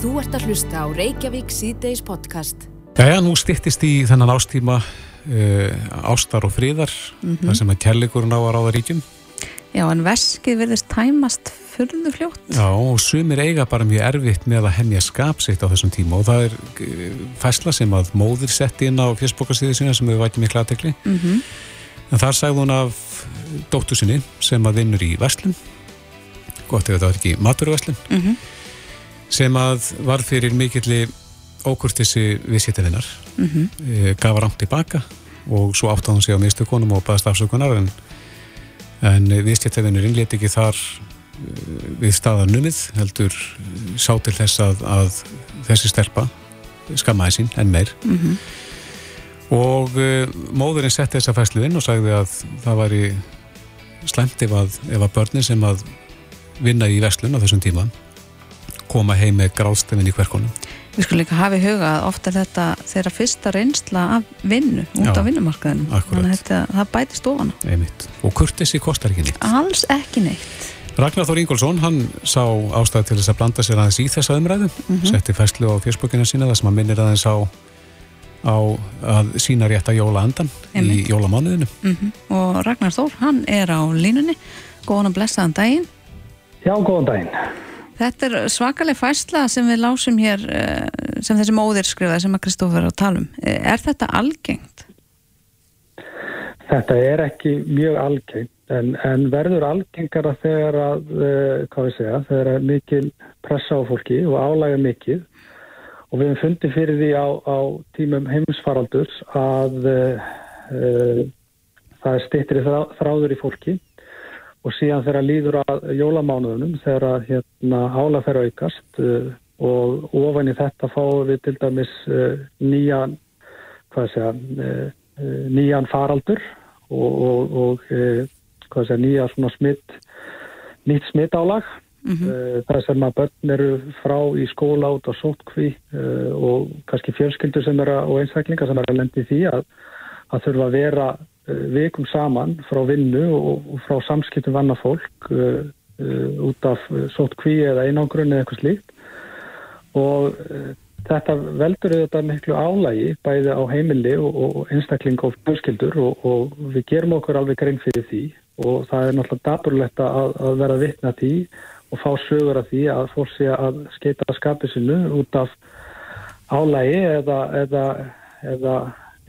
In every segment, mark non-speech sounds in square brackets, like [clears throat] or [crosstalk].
Þú ert að hlusta á Reykjavík síðdeis podcast. Jæja, nú styrtist í þennan ástíma uh, ástar og fríðar, mm -hmm. þar sem að kærleikurinn á að ráða ríkjum. Já, en veskið verðist tæmast fyrrðu fljótt. Já, og sumir eiga bara mjög erfitt með að hemmja skapsitt á þessum tíma og það er fæsla sem að móðir setti inn á fjöspokastíði sinna sem við vætum miklu aðtekli. Mm -hmm. En þar sagði hún af dóttu sinni sem að vinnur í Vestlum, gott ef þetta var ekki maturverslun, mm -hmm. Sem að var fyrir mikilli ókurtissi viðsýttiðinnar, mm -hmm. gaf rámt tilbaka og svo átt á hún sig á mistökunum og baðast afsökunar en en viðskiptefinurinn leti ekki þar eh, við staðan numið heldur sá til þess að, að þessi stelpa skammaði sín en meir mm -hmm. og uh, móðurinn setti þessa fæslu inn og sagði að það væri slemt ef að, ef að börnin sem að vinna í vestlun á þessum tíma koma heim með gráðstefin í hverkonum Við skulum líka hafa í huga að ofta er þetta þeirra fyrsta reynsla af vinnu út Já, á vinnumarkaðinu. Þannig að þetta, það bæti stofana. Einmitt. Og kurtessi kostar ekki neitt. Alls ekki neitt. Ragnar Þór Ingólfsson, hann sá ástæði til þess að blanda sér aðeins í þessa umræðu, mm -hmm. setti fæslu á fjörsbökina sína þar sem hann minnir aðeins á, á að sína rétt að jóla andan Einmitt. í jólamánuðinu. Mm -hmm. Og Ragnar Þór, hann er á línunni. Góðan og blessaðan daginn. Já, góðan daginn. Þetta er svakaleg fæsla sem við lásum hér eh, sem þessi móðir skrifaði sem að Kristófur á talum. Eh, er þetta algengt? Þetta er ekki mjög algengt en, en verður algengara þegar að, uh, hvað við segja, þegar er mikil pressa á fólki og álæga mikið og við hefum fundið fyrir því á, á tímum heimsfaraldurs að uh, það er stittir þráður í fólki og síðan þegar líður að jólamánuðunum þegar að hérna, ála fer aukast uh, og ofan í þetta fáum við til dæmis uh, nýjan segja, uh, nýjan faraldur og, og, og segja, nýja smitt nýtt smittálag mm -hmm. sem að börn eru frá í skóla át á sótkví og kannski fjölskyldur sem eru og einstaklingar sem eru að lendi því að, að þurfa að vera vikum saman frá vinnu og, frá samskiptum vanna fólk uh, uh, út af sótt kví eða einangrunni eða eitthvað slíkt. Og uh, þetta veldur þetta miklu álægi bæði á heimili og, og einstakling og fjölskyldur og, og við gerum okkur alveg grein fyrir því. Og það er náttúrulega daturlegt að, að vera vittna því og fá sögur af því að fólk sé að skeita skapið sinu út af álægi eða, eða, eða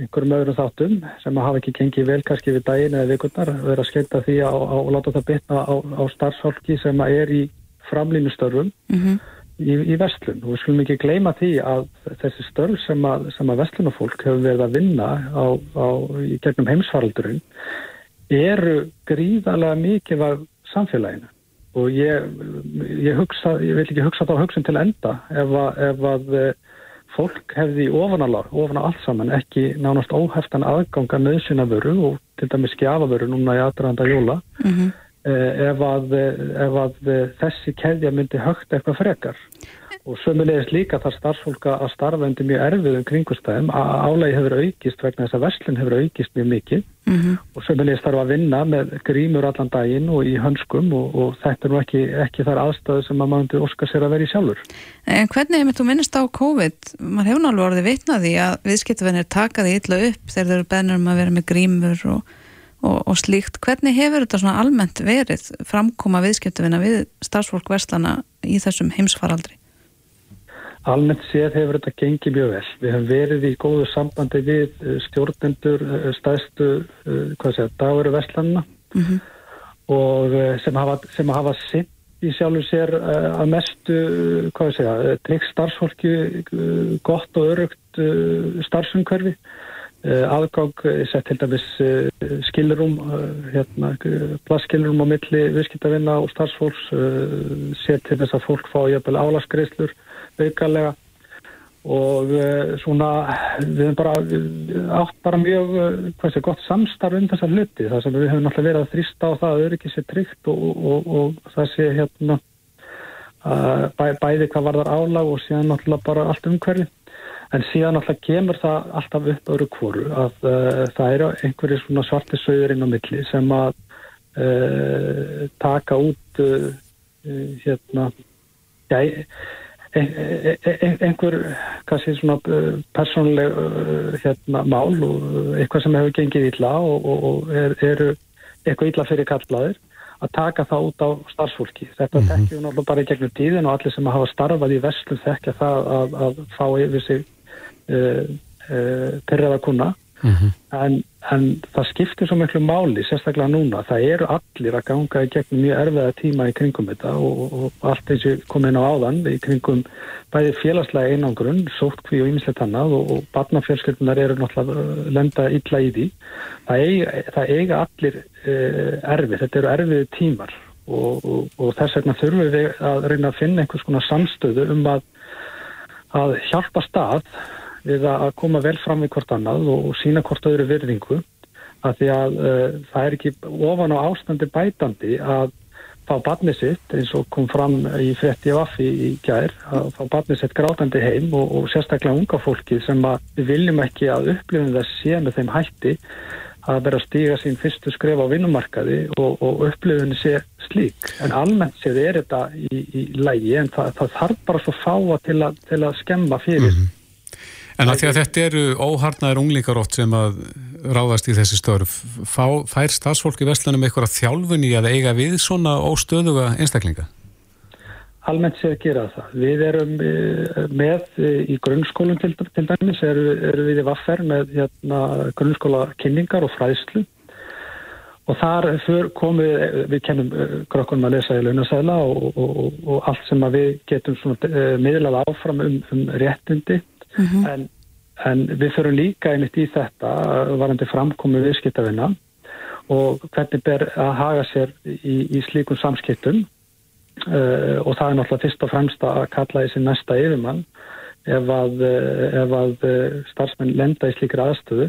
einhverjum öðrum þáttum sem að hafa ekki gengið vel kannski við daginn eða vikurnar vera að skemta því að, að, að láta það bytna á, á starfsfólki sem að er í framlínustörfum mm -hmm. í, í vestlun og við skulum ekki gleyma því að þessi störf sem að, að vestlunafólk hefur verið að vinna á, í gegnum heimsfaraldurinn eru gríðarlega mikið af samfélaginu og ég, ég, hugsa, ég vil ekki hugsa þá hugsun til enda ef að, ef að fólk hefði ofanálar, ofan á allt saman, ekki nánast óheftan aðganga nöðsina vöru og til dæmis skjafavöru núna í aðdraðanda jóla mm -hmm. ef, að, ef að þessi keðja myndi högt eitthvað frekar og sömulegis líka þar starfsfólka að starfa undir mjög erfiðum kringustæðum að álægi hefur aukist vegna þess að verslun hefur aukist mjög mikið mm -hmm. og sömulegis þarf að vinna með grímur allan daginn og í hönskum og, og þetta er nú ekki, ekki þar aðstæðu sem að maður undir óskar sér að vera í sjálfur. En hvernig hefur þú minnist á COVID? Man hefur náttúrulega orðið vitnaði að viðskiptuvennir takaði illa upp þegar þau eru bennur um að vera með grímur og, og, og slíkt. Hvernig hefur þetta svona almennt verið framkoma viðskiptuvenna við starfsfólk verslana í þessum heimsfaraldri? Almennt séð hefur þetta gengið mjög vel. Við hefum verið í góðu sambandi við eh, stjórnendur eh, stæðstu eh, dagveru vestlanna mm -hmm. og sem hafa, sem hafa sitt í sjálfu sér að mestu trygg starfsfólki gott og örugt starfsumkörfi. Aðgang sett til dæmis skilrum, hérna, plasskilrum á milli viðskiptavinna og starfsfólks, sett til þess að fólk fá álaskreislur aukarlega og uh, svona við hefum bara átt bara mjög hvað sé gott samstarf um þessa hluti. Þar sem við hefum alltaf verið að þrýsta á það að öryggi sé tryggt og, og, og það sé hérna uh, bæ, bæði hvað var þar álag og síðan alltaf bara allt umhverfi en síðan alltaf kemur það alltaf upp öru kvoru að uh, það eru einhverju svona svarti sögur inn á milli sem að taka út hérna já, einhver kannski svona persónleg hérna, mál og eitthvað sem hefur gengið illa og, og, og er, eru eitthvað illa fyrir kallaðir að taka það út á starfsfólki. Þetta mm -hmm. þekkjum við náttúrulega bara í gegnum tíðin og allir sem hafa starfað í veslu þekkja það að, að fá yfir sig uh, uh, perraða kuna Mm -hmm. en, en það skiptir svo miklu máli, sérstaklega núna það eru allir að ganga í gegnum mjög erfiða tíma í kringum þetta og, og allt eins og komin á áðan í kringum bæði félagslega einangrun sótkví og ýmislegt annað og, og barnafjölskyldunar eru náttúrulega lenda illa í því það eiga, það eiga allir uh, erfið, þetta eru erfiði tímar og, og þess vegna þurfum við að reyna að finna einhvers konar samstöðu um að að hjálpa stað við að koma vel fram við hvort annað og sína hvort öðru virðingu að því að uh, það er ekki ofan á ástandi bætandi að fá barnið sitt eins og kom fram í fretti vaffi í gær að fá barnið sitt grátandi heim og, og sérstaklega unga fólki sem við viljum ekki að upplifum þess sé með þeim hætti að vera að stíga sín fyrstu skref á vinnumarkaði og, og upplifunni sé slík. En almennt séð er þetta í, í lægi en það, það þarf bara svo fáa til, a, til að skemma fyrir. Mm -hmm. En að því að þetta eru óharnar unglingarótt sem að ráðast í þessi störf, fá, fær stafsfólk í Vestlunum eitthvað þjálfun í að eiga við svona óstöðuga einstaklinga? Almennt séð gera það. Við erum eh, með eh, í grunnskólum til, til dæmis, erum, erum við í vaffer með hérna, grunnskóla kynningar og fræðslu og þar komum við, við kennum eh, krokkunum að lesa í launasæla og, og, og, og allt sem við getum miðlað áfram um, um réttindi mm -hmm. en, en við fyrir líka einmitt í þetta varandi framkomi viðskiptavina og hvernig ber að haga sér í, í slíkum samskiptum uh, og það er náttúrulega fyrst og fremst að kalla þessi næsta yfirmann ef að, eh, ef að eh, starfsmenn lenda í slíkri aðstöðu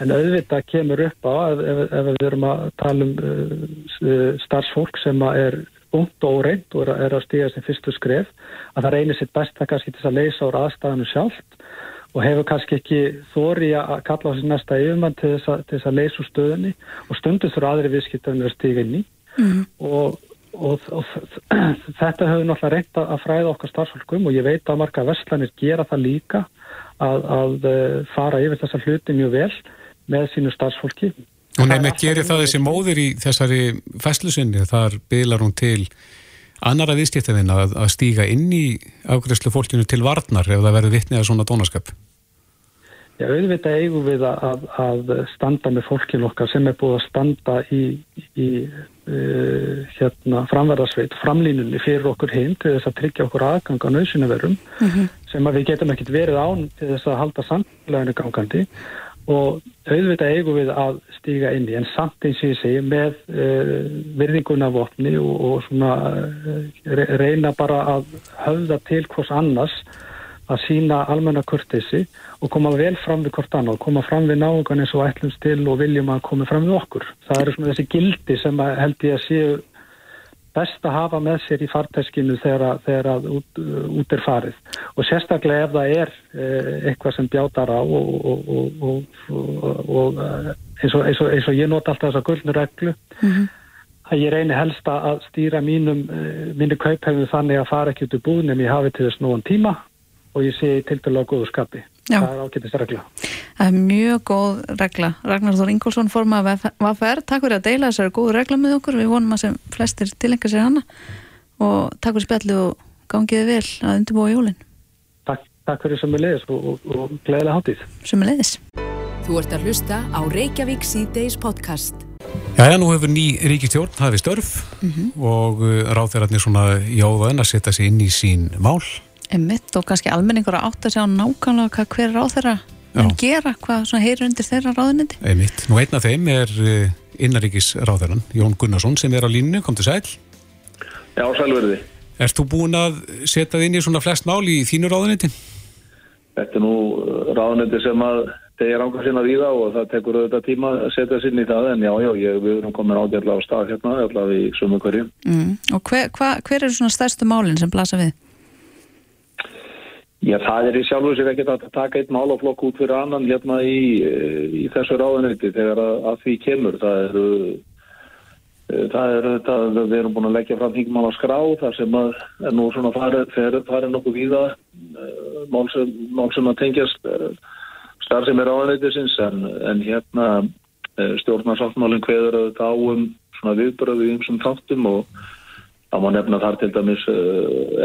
en auðvitað kemur upp á ef, ef við erum að tala um uh, starfsfólk sem er ungt og óreint og er að stíga sem fyrstu skref að það reynir sitt best að kannski til að leysa úr aðstæðanu sjálft og hefur kannski ekki þóri að kalla á þessi næsta yfirmann til þess að, til þess að leysa úr stöðunni. Og stundu þurfa aðri viðskiptarnir að stíga inn í. Mm. og, og, og [clears throat] þetta hefur náttúrulega reynt að fræða okkar starfsfólkum. Og ég veit að marga verslanir gera það líka að, að eh, fara yfir þessa hluti mjög vel með sínu starfsfólki. Og nefnir gerir það þessi móður í þessari fæslusinni, þar bylar hún til annara viðskiptefinn að, að stíga inn í ákveðslu fólkinu til varnar ef það verður vittnið að svona dónaskap? Já, auðvitað eigum við að, að standa með fólkinu okkar sem er búið að standa í, í uh, hérna, framverðarsveit, framlínunni fyrir okkur hinn til þess að tryggja okkur aðgang á nöðsynuverum mm -hmm. sem að við getum ekkert verið án til þess að halda samfélaginu gangandi og auðvitað eigum við að stíga inn í en samt eins og ég segi með uh, virðinguna vopni og, og svona uh, reyna bara að höfða til hvers annars að sína almenna kurtesi og koma vel fram við hvort annað, koma fram við náðungan eins og ætlumst til og viljum að koma fram við okkur. Það eru svona þessi gildi sem held ég að séu best að hafa með sér í farteskinu þegar, þegar að út, út er farið og sérstaklega ef það er eh, eitthvað sem bjátar á og, og, og, og eh, eins, eins, eins og ég nota alltaf þessa gullnu reglu mm -hmm. að ég reyni helst að stýra mínum eh, mínu kauphefðu þannig að fara ekki út í búðnum ég hafi til þess núan tíma og ég sé til dælu á góðu skapi Já. það er ágætist regla. Það er mjög góð regla. Ragnar Þór Ingólfsson forma að VFR takk fyrir að deila þessari góðu regla með okkur. Við vonum að sem flestir tilenga sér hana. Og takk fyrir spjallu og gangiði vel að undirbúa jólin. Takk, takk fyrir sem við leiðis og, og, og gleðilega hátíð. Sem við leiðis Þú ert að hlusta á Reykjavík C-Days podcast. Já, já, nú hefur ný ríkistjórn hafið störf mm -hmm. og uh, ráð þeirra svona í óðan að setja sig inn í sín mál Emmitt og kannski almenningur að átta sig á nákvæmlega hvað hver ráð þeirra en gera, hvað heyrir undir þeirra ráðunindi Emmitt, nú einn af þeim er eh, innaríkis ráðherran, Jón Gunnarsson sem er á línu, kom til sæl. Já, sælverði Erst þú búin að setja þið inn í svona flest mál í þínu ráðunindi? Þetta er nú eh, ráðunindi sem að þeir er ánkvæmst inn að víða og það tekur auðvitað tíma að setja sér inn í það. En já, já, ég, við erum komin ágjörlega á stað hérna, allavega í sumu hverju. Mm. Og hver, hva, hver eru svona stærstu málinn sem blasa við? Já, það er í sjálf og sér ekkert að taka einn málaflokk út fyrir annan hérna í, í þessu ráðanöyti þegar að, að því kemur. Það eru Eh, Það er þetta, við erum búin að leggja fram þingmál á skrá þar sem að nú svona farið, farið nokkuð víða uh, mál, sem, mál sem að tengjast starf sem er áðanleitisins en, en hérna stjórnarsáttmálinn kveður auðvitað á um svona viðbröðu í umsum þáttum og það má nefna þar til dæmis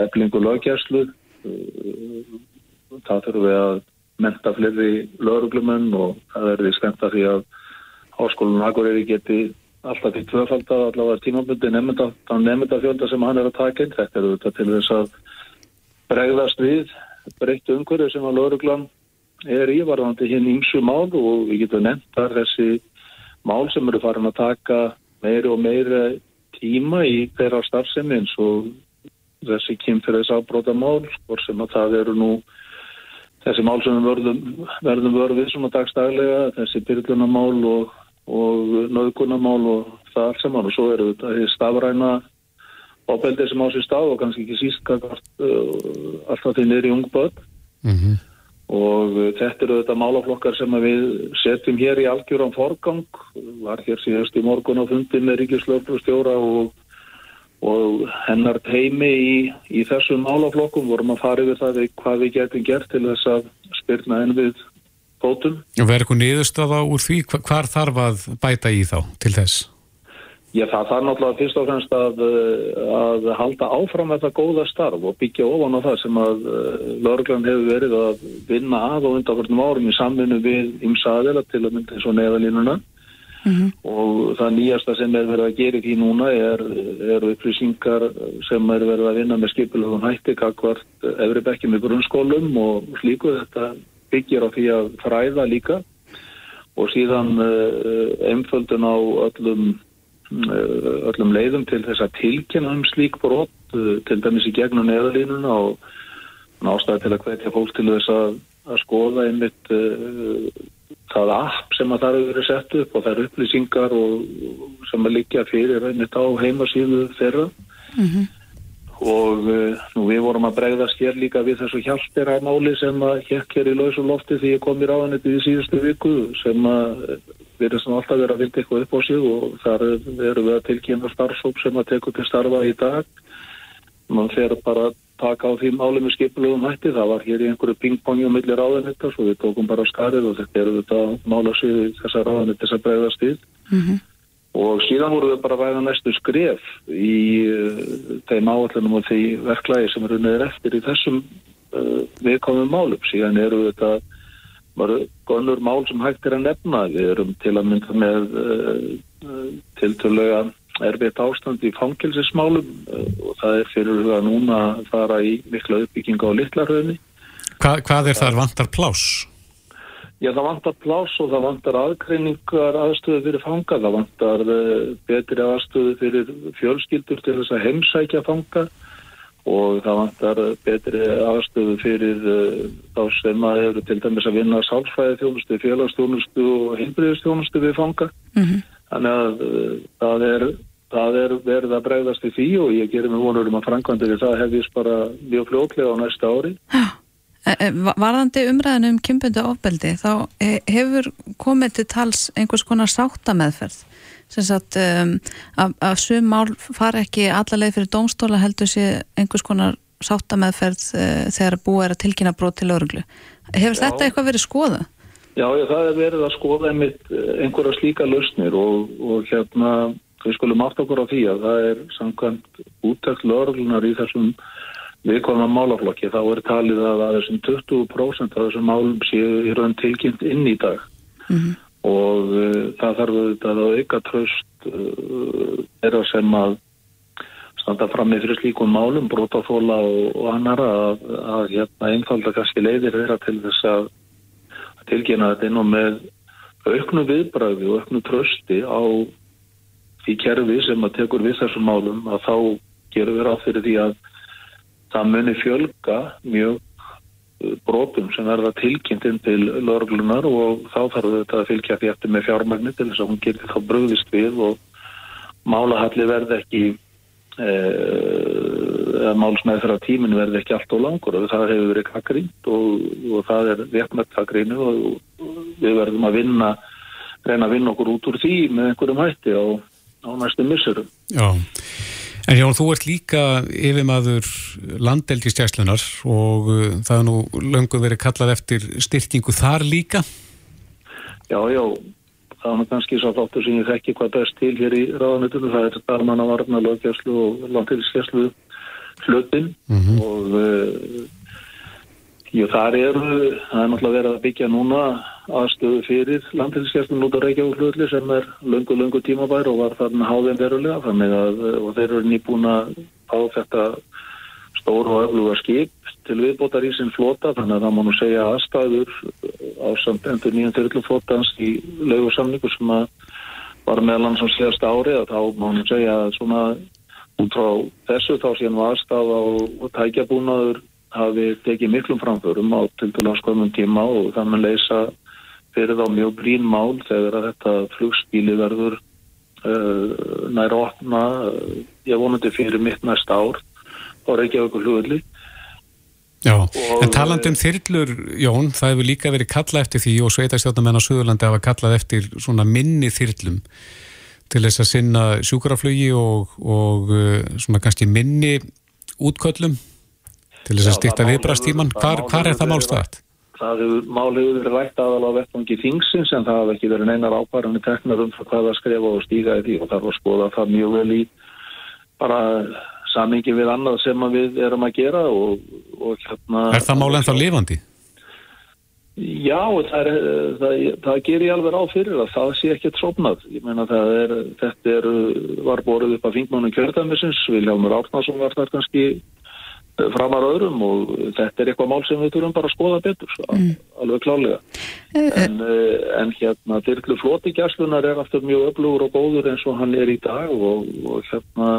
eflingu lögjæslu uh, það þurfum við að menta fleiri lögreglumenn og það er því skemmt að því að háskólinn Akureyri geti alltaf í tvöfald að allavega tímabundi nefnda, nefnda fjölda sem hann er að taka inn. Þetta er auðvitað til þess að bregðast við breyttu umhverju sem að lauruglan er ívarðandi hinn ímsu mál og við getum nefnt þar þessi mál sem eru farin að taka meiri og meiri tíma í þeirra starfsemi eins og þessi kynfyrir ábróta mál og sem að það eru nú þessi mál sem verðum, verðum vörfið svona dagstaglega, þessi byrjunamál og og nöðgunamál og það allt saman. Og svo eru þetta stafræna ábeldið sem á sér stað og kannski ekki síst uh, alltaf því niður í ungböð Mm -hmm. og uh, þetta eru þetta málaflokkar sem við setjum hér í algjöran forgang. Var hér síðast í morgun á fundi með Ríkislöflustjóra og, og hennar teimi í, í þessum málaflokkum vorum að fara yfir það hvað við getum gert til þess að spyrna enn við fótum. Og verður eitthvað niðurstaða úr því? Hva- Hvar þarf að bæta í þá til þess? Já, það þarf náttúrulega fyrst og fremst að, uh, að halda áfram þetta góða starf og byggja ofan á það sem að lörglann hefur verið að vinna að og undanförnum árum í samvinnu við ymsaðila til að mynda eins og neðalínuna og það nýjasta sem er verið að gera í því núna er, er upplýsingar sem er verið að vinna með skipulöfum hætti kakvart efri bekki með grunnskólum og slíku. Þetta byggir á því að fræða líka. Og síðan uh, einföldun á öllum uh, öllum leiðum til þess að tilkynna um slík brot uh, til dæmis í gegnum neðalínuna og nástæði til að hvetja fólk til þess að, að skoða einmitt það app sem að það eru verið sett upp og það eru upplýsingar og, sem að liggja fyrir einmitt á heimasíðu þeirra. Og uh, nú við vorum að bregðast hér líka við þessu hjálpera máli sem að hjekk hér í lausu lofti því ég kom í ráðanetti í síðustu viku sem að við erum alltaf verið að vilja eitthvað upp á sig og þar erum við að tilkynna starfsóp sem að tekur til starfa í dag. Mann fer bara að taka á því máli með skipulugum hætti það var hér í einhverju pingpongi á milli ráðanettas og við tókum bara skarið og þetta eru þetta mála sig þessar ráðanettis að bregðast við og síðan voru við bara að væða næstu skref í uh, þeim áallunum og því verklægi sem eru neður eftir í þessum uh, viðkomum málum. Síðan eru þetta bara gonnur mál sem hægt er að nefna. Við erum til að mynda með uh, uh, tiltölulega erfitt ástand í fangilsismálum uh, og það er fyrir að núna fara í mikla uppbygginga á litlarhauðni. Hva, hvað er þar vantar pláss? Já, það vantar pláss og það vantar aðgreiningar aðstöðu fyrir fanga, það vantar uh, betri aðstöðu fyrir fjölskyldur til þess að heimsækja fanga og það vantar eh, betri aðstöðu fyrir þá sem að eru til dæmis að vinna sálfræði þjónustu, félagsþjónustu og heimbriðistjónustu við fanga. Þannig að það er, það er verið að bregðast í því og ég gerir mig vonur um að við það hefðist bara mjög fljóklega á næsta ári. E, e, va- Varðandi umræðinu um kynbundu ofbeldi þá e, hefur komið til tals einhvers konar sáttameðferð sem sagt um, að, að sum mál fara ekki allarleið fyrir dómstóla heldur sé einhvers konar sáttameðferð e, þegar búið er að tilkynna brot til örglu. Hefur Já. þetta eitthvað verið skoðað? Já, já, það er verið að skoða einmitt eh, einhverja slíka lausnir og, og hérna, við skulum átt okkur á því að það er samkvæmt úttækt lögreglunar í þessum viðkvæmum málaflokki, þá er talið að að þessum 20% af þessum málum séu í raun tilkynnt inn í dag. Og uh, það þarf auðvitað að auka tröst uh, þeirra sem að standa fram með fyrir slíkum málum, brotaþóla og, og annara að, að hérna einfalda kannski leiðir þeirra til þess að að tilkynna þetta inn og með auknu viðbræði og auknu trösti á því kerfi sem að tekur við þessum málum að þá gerum við ráð fyrir því að það muni fjölga mjög uh, brotum sem verða tilkynnt inn til lörglunar og þá þarf þetta að fylgja því eftir með fjármagni til þess að hún geti þá bröðist við og málahalli verði ekki eða málsmeðfra tíminn verði ekki allt og langur. Og það hefur verið kakrínt og, og það er réttmætt kakrínu og, og við verðum að vinna reyna að vinna okkur út úr því með einhverjum hætti á, á næstu missurum. Já, en Jón, þú ert líka yfirmaður landeldistjæslunar og uh, það er nú löngu verið kallað eftir styrkingu þar líka? Já, já, það er kannski svo þáttur sem ég þekki hvað best til hér í ráðanutunum, það er starfmann að varna lögjæslu og landeldistjæslu hlutin mm -hmm. og uh, jú, þar eru, það er náttúrulega verið að byggja núna aðstöðu fyrir landhelgiskerfnum út á Reykjavík hlutli sem er löngu, löngu tímabær og var þarna háðin verulega. Þannig að og þeir eru nýbúna á þetta stóru og öfluga skip til viðbótar í sinn flota. Þannig að það má nú segja aðstæður á samt endur nýjan þyrlu flotans í lögursamningu sem var meðlan sem síðast ári að þá má nú segja svona út frá þessu þá séum aðstæða og tækjabúnaður hafi tekið miklum framförum á til dæla skömmum tíma og það með leysa fyrir þá mjög brín mál þegar að þetta flugspíli verður uh, næra opna uh, ég vonandi fyrir mitt næsta ár á Reykjavík hlugulli Já, og, en talandum þyrlur Jón, það hefur líka verið kallað eftir því og sveitastjórnamenn á Suðurlandi hafa kallað eftir svona minni þyrlum til þess að sinna sjúkraflugi og, og uh, svona kannski minni útköllum til þess að styrta viðbrastíman. Hvar, hvar er það málstæðat? Það hefur málið verið rætt aðal á vettvangi þingsins en það hefur ekki verið neinar ákvarðanir teknar um hvað að skrifa og stíga í því og það var að skoða það mjög vel í bara samingi við annað sem við erum að gera og, og hérna... Er það málið ennþá lifandi? Já, það, er, það, það ger ég alveg á fyrir að það sé ekki trófnað. Ég meina það er, þetta er, var borðið upp af fingmánum kjörðamisins, Viljámur Árnarsson var þar kannski framar öðrum og þetta er eitthvað mál sem við þurfum bara að skoða betur mm. alveg klálega eh, eh. en, eh, en hérna dyrklu floti gæslunar er aftur mjög öflugur og góður eins og hann er í dag og, og hérna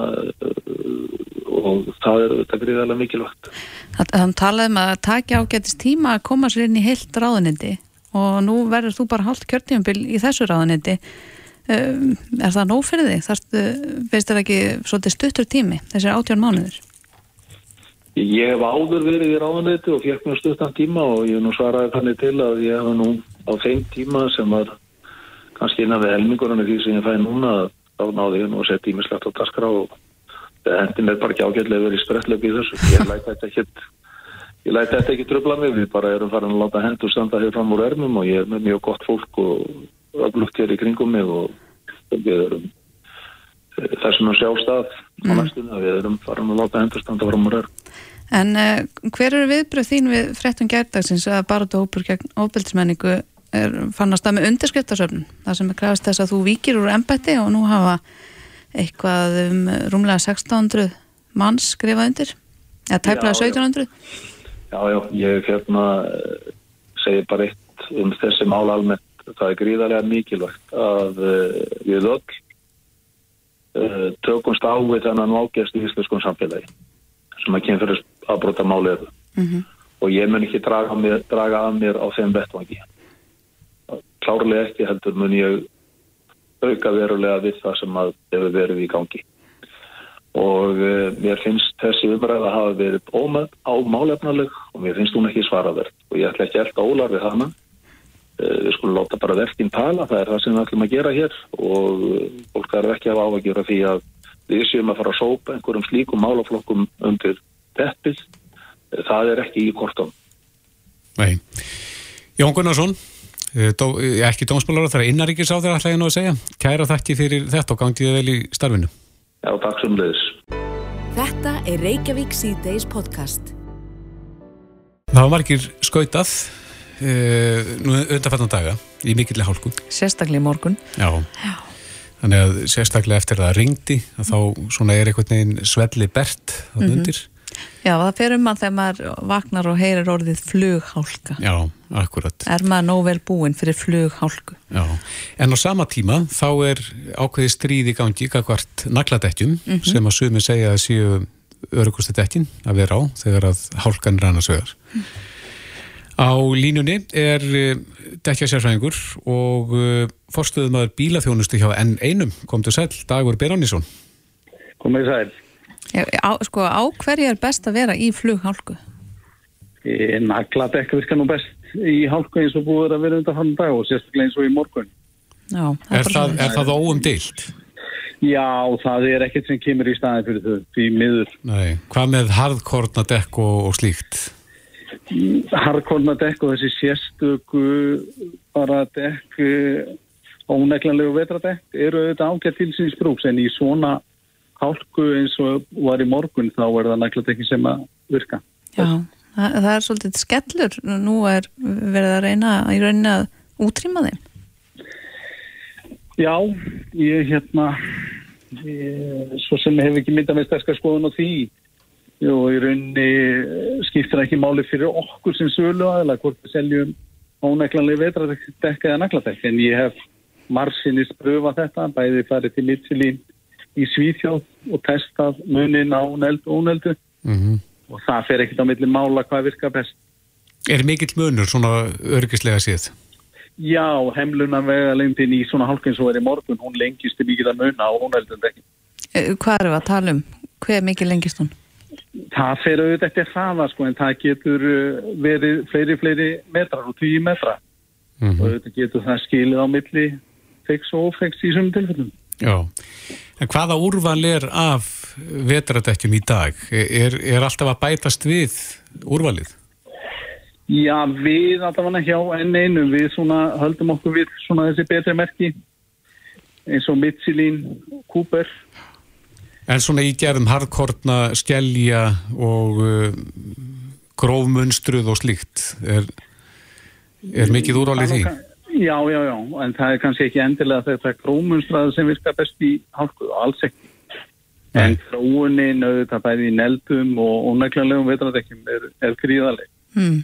og það er þetta gríðarlega mikilvægt Þann talaðum að takja ágætist tíma að koma sér inn í heilt ráðunendi og nú verður þú bara haldt kjörtífumbil í þessu ráðunendi er það nóg fyrir þig? Þarstu, veist það ekki svolítið stuttur tími, þessir átjón mánuður? Ég hef áður verið í ráðanleiti og fekk mjög stuttan tíma og ég nú svaraði þannig til að ég hef nú á þeim tíma sem var kannski innan við helmingurinn því sem ég fæði núna þá náði ég nú að setja ímislegt á daskra og hendin er bara ekki ágætlega verið spretlöku í þessu. Ég læti þetta ekki ég læti þetta ekki tröfla mig við bara erum farin að láta hendur standa hér fram úr ermum og ég er með mjög gott fólk og öflugt hér í kringum mig og við erum þessum að sjá stað á mm. næstunni að við erum farin að láta hendur standa fram úr ermum. En uh, hver eru viðbröð þín við frettum gerðdagsins að barða hópur gegn óbeltismenningu fannast það með undirskriftasöfnun? Það sem er krafist þess að þú vikir úr ennbætti og nú hafa eitthvað um rúmlega 1600 manns skrifað undir? Eða tæplega 1700 Já, já, ég hérna eh, segi bara eitt um þessi mál almennt. Það er gríðarlega mikilvægt að uh, við öll uh, tökumst á við þennan ágæst í íslenskum samfélagi sem að kynferðis afbróta málið mm -hmm. og ég mun ekki draga, mér, draga að mér á þeim vettvangi. Klárlega ekki heldur mun ég auka verulega við það sem að hefur verið í gangi. Og uh, mér finnst þessi umræða að hafa verið ómað á málefnaleg og mér finnst hún ekki svaraverð og ég ætla ekki alltaf ólar við hana við skulum láta bara verkinn tala það er það sem við ætlum að gera hér og uh, fólk er ekki að ávægjura því að við séum að fara að sópa einhverjum slíkum málaflokkum undir teppið, það er ekki í kortum. Nei. Jón Gunnarsson, eh, dó, eh, ekki dómsmálar, það er innaríkis á ætla ég nú að segja. Kæra þakki fyrir þetta og gangið vel í starfinu. Já, takk sem leiðis. Þetta er Reykjavík C-Days podcast. Það var margir skautað nú undanfattan daga í mikillega hálku. Sérstaklega í morgun. Já. Já. Þannig að sérstaklega eftir það ringdi að þá svona er einhvern veginn svelli bert að mm -hmm. undir. Já, það fer um mann þegar maður vaknar og heyrir orðið flughálka. Já, akkurat. Er maður nóg vel búinn fyrir flughálku. Já, en á sama tíma þá er ákveði stríð í gangi kakvart nagladettjum mm -hmm. sem að sumi segja að séu örugustu dettin að vera á þegar að hálkan rannar sögur. Mm. Á línunni er Dekja Sérfræðingur og forstuðum aður bílaþjónustu hjá N1 kom til sæl, Dagur Beranísson Komið sæl Já, á, Sko á hverju er best að vera í flughálku? Naglat ekki virka nú best í hálku eins og búið að vera undan hann dag og sérstaklega eins og í morgun Já, Er það, er það óumdilt? Já, það er ekkert sem kemur í staðin fyrir þau, því miður. Nei, hvað með harðkorna dekk og, og slíkt? Harkorna dekk og þessi sérstöku bara dekk, eh, óneglanlegu vetradekk, eru auðvitað ágætt til síns brúks en í svona hálku eins og var í morgun þá er það næglat ekki sem að virka. Já, það, það er svolítið skellur. Nú er verið að reyna í rauninni að útrýma þeim. Já, ég hérna, ég, svo sem hef ekki myndað með sterskar skoðun á því og í rauninni eh, skiptir ekki máli fyrir okkur sem sölu aðla hvort við seljum ónæglanlega vetradekk eða nagladekk en ég hef marsinist pröfa þetta, bæði farið til Mitsilín í Svíþjóð og testað munin á neldu og óneldu Mm og það fer ekkert á milli mála hvað virkar best. Er mikill munur svona örgislega séð? Já, hemluna vega lengdin í svona hálkinn svo er í morgun, hún lengist í mikið að muna á óneldum dekkin. Eh, Hvað eru að tala um? Hver mikið lengist hún? Það fer auðvitað eftir hraða sko en það getur uh, verið fleiri, fleiri metrar og tíu metra og auðvitað getur það skilið á milli feiks og ofeiks í svömmum tilfellum. Já. En hvaða úrval er af vetradekkjum í dag? Er, er alltaf að bætast við úrvalið? Já, við allavega hjá enn einu, við svona höldum okkur við svona þessi betri merki eins og Mitsilín, Cooper. En svona í gerðum harðkorna, skellja og uh, grófmunstruð og slíkt. Er, er mikið úrvalið því? Já, já, já, en það er kannski ekki endilega þetta grómunstraði sem virkar best í hálku, alls ekki. En þróunin auðvitað bæði í neldum og ónæglanlegum vetradekkjum er, er gríðaleg. Hmm.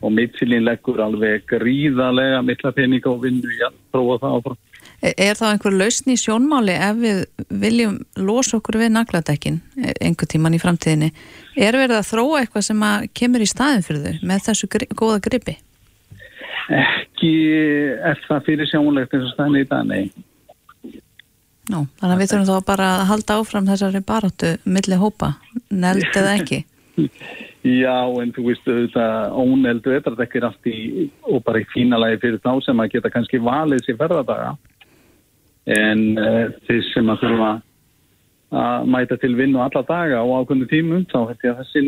Og Mitsilín leggur alveg gríðalega mikla peninga og vinnu í að prófa það áfram. Er er þá einhver lausn í sjónmáli ef við viljum losa okkur við nagladekkin einhver tíman í framtíðinni? Er verið að þróa eitthvað sem kemur í staðin fyrir þau með þessu gri góða gripi? Ekki er það fyrir sjónlegt eins og stæðin í dag, nei. Nú, þannig að við þurfum þá bara að halda áfram þessari baráttu milli hópa, neld eða ekki. [laughs] Já, en þú veist auðvitað óneldu vetradekkir allt í, og bara í fína lagi fyrir þá sem að geta kannski valið sér ferðardaga en uh, þeir sem að þurfa að mæta til vinnu alla daga og ákveðinu tímum þá hætti að þessi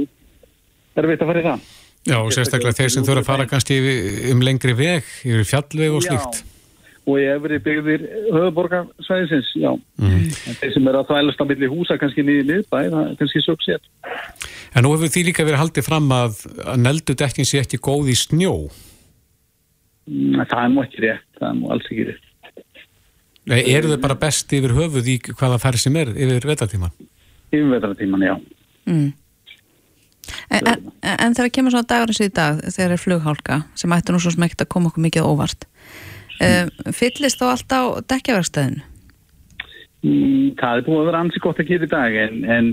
er veit að fara í það. Já, og sérstaklega þeir sem þurfa að fara kannski um lengri veg, yfir fjallveg og slíkt. Og í efri byggðir höfuborgarsvæðisins, já. Mm. En þeir sem eru að þvælast á milli húsa kannski niður miðbæ, það er kannski sög sér. En nú hefur því líka verið haldið fram að, að neldudekkin sé ekki góð í snjó. Mm, Það er nú ekki rétt, það er nú alls ekki rétt. Nei, eru þau bara best yfir höfuð í hvaða færð sem er yfir vetartíman? Yfirvetratíman, já. Mm. En, en, en þegar kemur svona dagur eins og í dag, þegar er flughálka, sem ætti nú svo sem ekkert að koma okkur mikið óvart, um, fyllist þá allt á dekkjaverkstæðinu? Mm, Það er búið að vera ansi gott að gera í dag en, en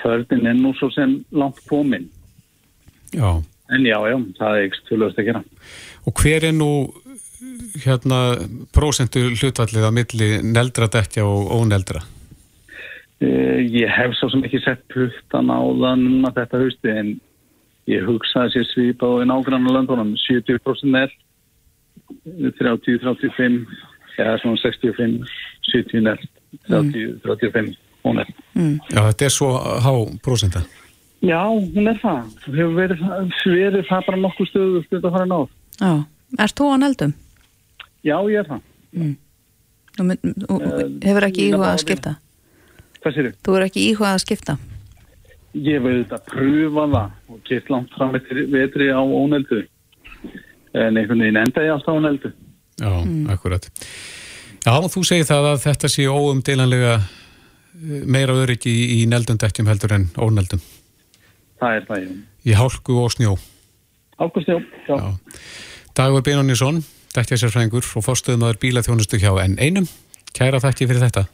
törnin er nú svo sem langt komin. Já. En já, já, það er ekki tölvöst að gera. Og hver er nú hérna prósentu hlutvallið á milli neldra dekkja og óneldra? Uh, ég hef svo sem ekki sett puttan á það núna þetta hausti en ég hugsaði sér svipa og í nágranna löndunum 70% nell 30-35 eða svona 65 70 nell 30-35 og nell Mm. Já, þetta er svo há prósenta. Já, hún er það. Verið, verið það bara nokkuð stöðu stöðu að fara náð. Já. Ert þú á neldum? Já, ég er það. Þú mynd- þú hefur ekki íhugað að skipta? Hvað sér Þú hefur ekki íhugað að skipta? Ég vil þetta pröfa það og gett langt fram eftir vetri á óneldu. En einhvern veginn enda ég alltaf á óneldu. Já, akkurat. Já, þú segir það að þetta sé óumdeilanlega eh, meira öryggi í, í neldundekkjum heldur en óneldum. Það er það, já. Í hálku og snjó. Ágúst, já. já. Já. Dagur Beinonísson, dekkjasérfræðingur og fórstuðumæður bílaþjónustu hjá en einum. Kæra þakki fyrir þetta.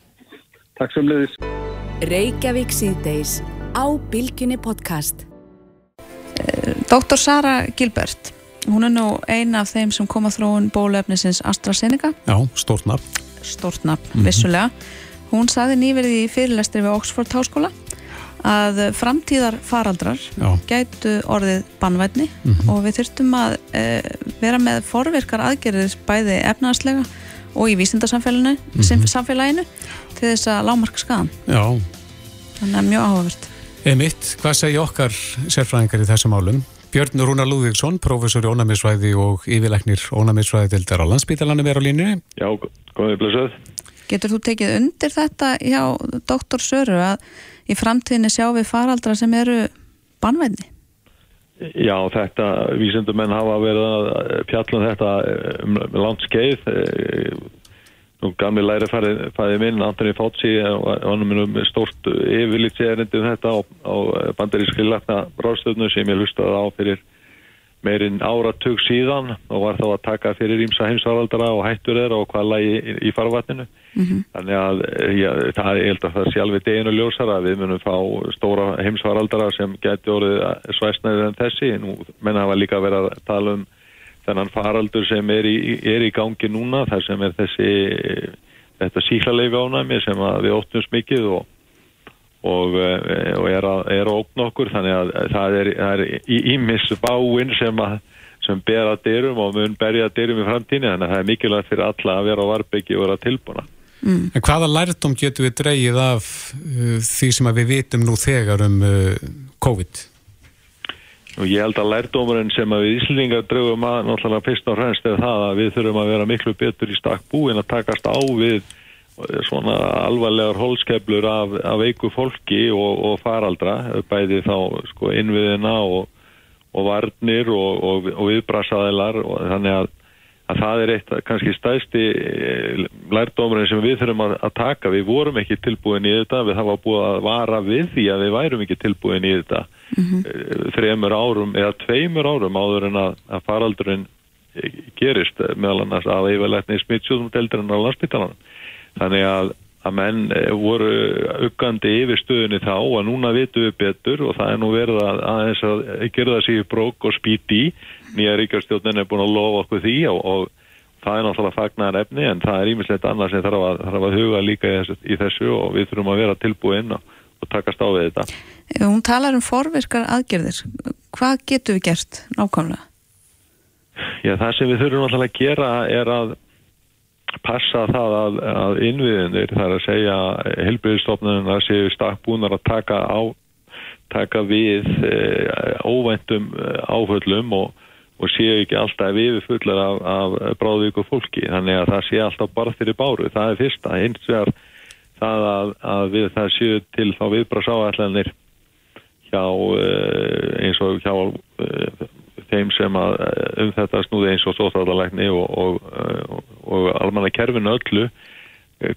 Takk sem leiðis. Reykjavík síðdeis á Bilginni podcast. Dr. Sara Gilbert, hún er nú ein af þeim sem kom að þróun bólefnisins AstraZeneca, Já, stórt nafn. stort nafn vissulega. Hún saði nýverið í fyrirlestri við Oxford Háskóla að framtíðar faraldrar Já. gætu orðið bannvætni og við þurftum að e, vera með forvirkar aðgerðir bæði efnaðslega og í vísindarsamfélaginu Mhm. samfélaginu til þess að lámarka skadan Já, þannig að mjög áhugavert Emitt, hvað segja okkar sérfræðingar í þessum málum? Björn Rúnar Lúðvíksson, prófessor í ónæmisvæði og yfirleiknir ónæmisvæði dildar á landsbítalanum er á línunni. Já, komið blössuð. Getur þú tekið undir þetta hjá doktor Söru að í framtíðinni sjá við faraldra sem eru bannvæðni? Já, þetta, vísindumenn hafa verið að fjallum þetta um langt skeið. Eh, Nú gamli læri fæði minn, Antoni Fátsi, og hann er með stórt yfirlitserindi um þetta á, á bandarískri lagna ráðstöfnu sem ég hlustaði á fyrir meirinn áratug síðan og var þá að taka fyrir ímsa heimsvaraldara og hættur þeirra og hvað lægi í, í farvatninu. Þannig að já, það er held að það sé alveg deginu ljósara að við munum fá stóra heimsvaraldara sem geti orðið svæsnaðið en þessi. Nú menna hafa líka verið að tala um þennan faraldur sem er í, er í gangi núna þar sem er þessi þetta síklarleifi ánæmi sem við óttumst mikið og, og, og er, að, er að ógna okkur þannig að það er, það er ímis báinn sem, að, sem ber að dyrum og mun berja að dyrum í framtíni þannig að það er mikilvægt fyrir alla að vera á varbyggi og vera tilbúna. Mm. En hvaða lærdom getur við dreyið af uh, því sem við vitum nú þegar um uh, COVID? Og ég held að lærdómurinn sem að við Íslingar draugum að náttúrulega fyrst og fremst er það að við þurfum að vera miklu betur í stakk búin að takast á við svona alvarlegar holskeflur af, af veiku fólki og, og faraldra, bæði þá sko innviðina og, og varnir og, og viðbrasaðilar þannig að, að það er eitt kannski stæðsti lærdómurinn sem við þurfum að, að taka. Við vorum ekki tilbúin í þetta, við hafa búið að vara við því að við værum ekki tilbúin í þetta mm -hmm. þremur árum eða tveimur árum áður en að, að faraldurinn gerist meðal annars að yfirleitni smittsjóðum deildurinn á landsbytalanum. Þannig að, að menn voru uggandi yfir stöðunni þá og núna vitum við betur og það er nú verið að aðeins að gera það sér brók og spíti nýja ríkastjóðnin er búin að lofa okkur því og, og það er náttúrulega fagnar efni en það er ímislegt annað sem þarf að, þarf að huga líka í þessu, og við þurfum að vera tilbúin og, og takast á við þetta. Hún talar um forvirkar aðgerðir. Hvað getur við gert nákvæmlega? Já, það sem við þurfum alltaf að gera er að passa það að, að innviðinir, það er að segja helbriðstofnunum að séu stakkbúnar að taka á taka við e, óvæntum áföllum og, og séu ekki alltaf við fullar af, af bráðvíku fólki. Þannig að það séu alltaf bara fyrir báru. Það er fyrsta, hins vegar það að, að við það séu til þá viðbrasáallanir hjá e, eins og hjá þeim sem að um þetta snúði eins og sóþáðalækni og, og, og almanna kerfinu öllu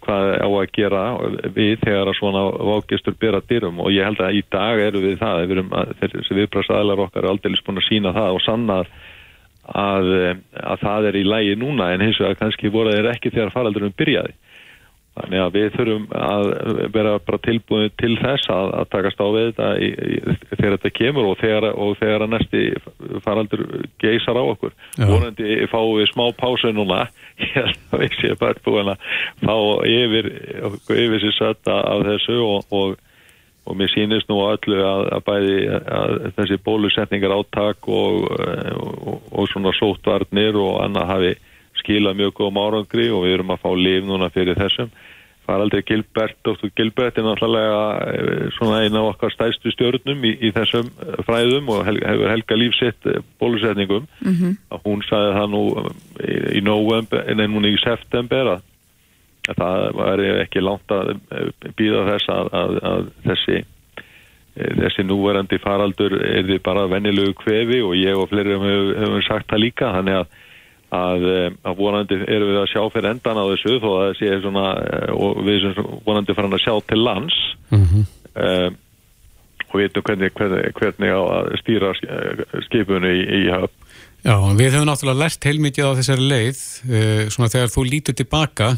hvað á að gera við þegar að svona vákistur bera dyrum. Og ég held að í dag eru við það við erum að þessi viðbrasaðlar okkar er aldrei búin að sína það og sanna að, að það er í lægi núna. En hins vegar kannski voru þeir ekki þegar faraldurum byrjaði Þannig að við þurfum að vera bara tilbúin til þess að, að takast á við þetta í, í, þegar þetta kemur og þegar, og þegar að næsti faraldur geysar á okkur. Vorandi fáum við smá pásu núna, [laughs] ég held að við séum bara búin að fá yfir, yfir sér sötta af þessu og, og, og mér sýnist nú öllu að, að bæði að þessi bólusetningar áttak og, og svona sótvarnir og annað hafi skila mjög góðum árangri og við erum að fá líf núna fyrir þessum. Faraldri Gilbert, Dr. Gilbert er náttúrulega svona eina af okkar stæðstu stjórnum í, í þessum fræðum og hefur helga lífsitt bólusetningum. Mm -hmm. Hún sagði það nú í, í november, en núna í september að, að það var ekki langt að býða þess að, að, að þessi þessi núverandi faraldur er því bara vennilegu kvefi og ég og fleiri hefur hef sagt það líka, þannig að Að, að vonandi erum við að sjá fyrir endan á þessu þó að það sé svona og við erum vonandi farin að sjá til lands mm -hmm. um, og veitum hvernig, hvernig, hvernig að stýra skipunni í, í höfn. Já, við hefum náttúrulega lært heilmikið á þessari leið uh, svona þegar þú lítur tilbaka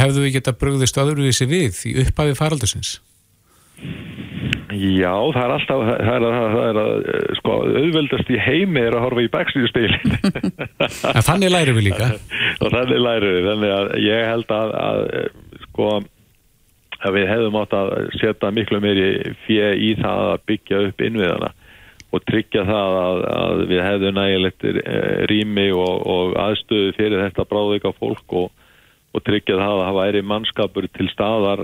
hefðu við geta bröðist öðruvísi við í upphafi faraldusins? Já, það er alltaf, það er, það er að, sko, auðveldast í heimi er að horfa í backstíðspilin. [laughs] En þannig læru við líka. [laughs] Og þannig læru við, þannig að ég held að, að sko, að við hefðum átt að setja miklu meiri fjö í það að byggja upp innviðana og tryggja það að, að við hefðum nægilegt rými og, og aðstöðu fyrir þetta bráðveika fólk og, og tryggja það að það væri mannskapur til staðar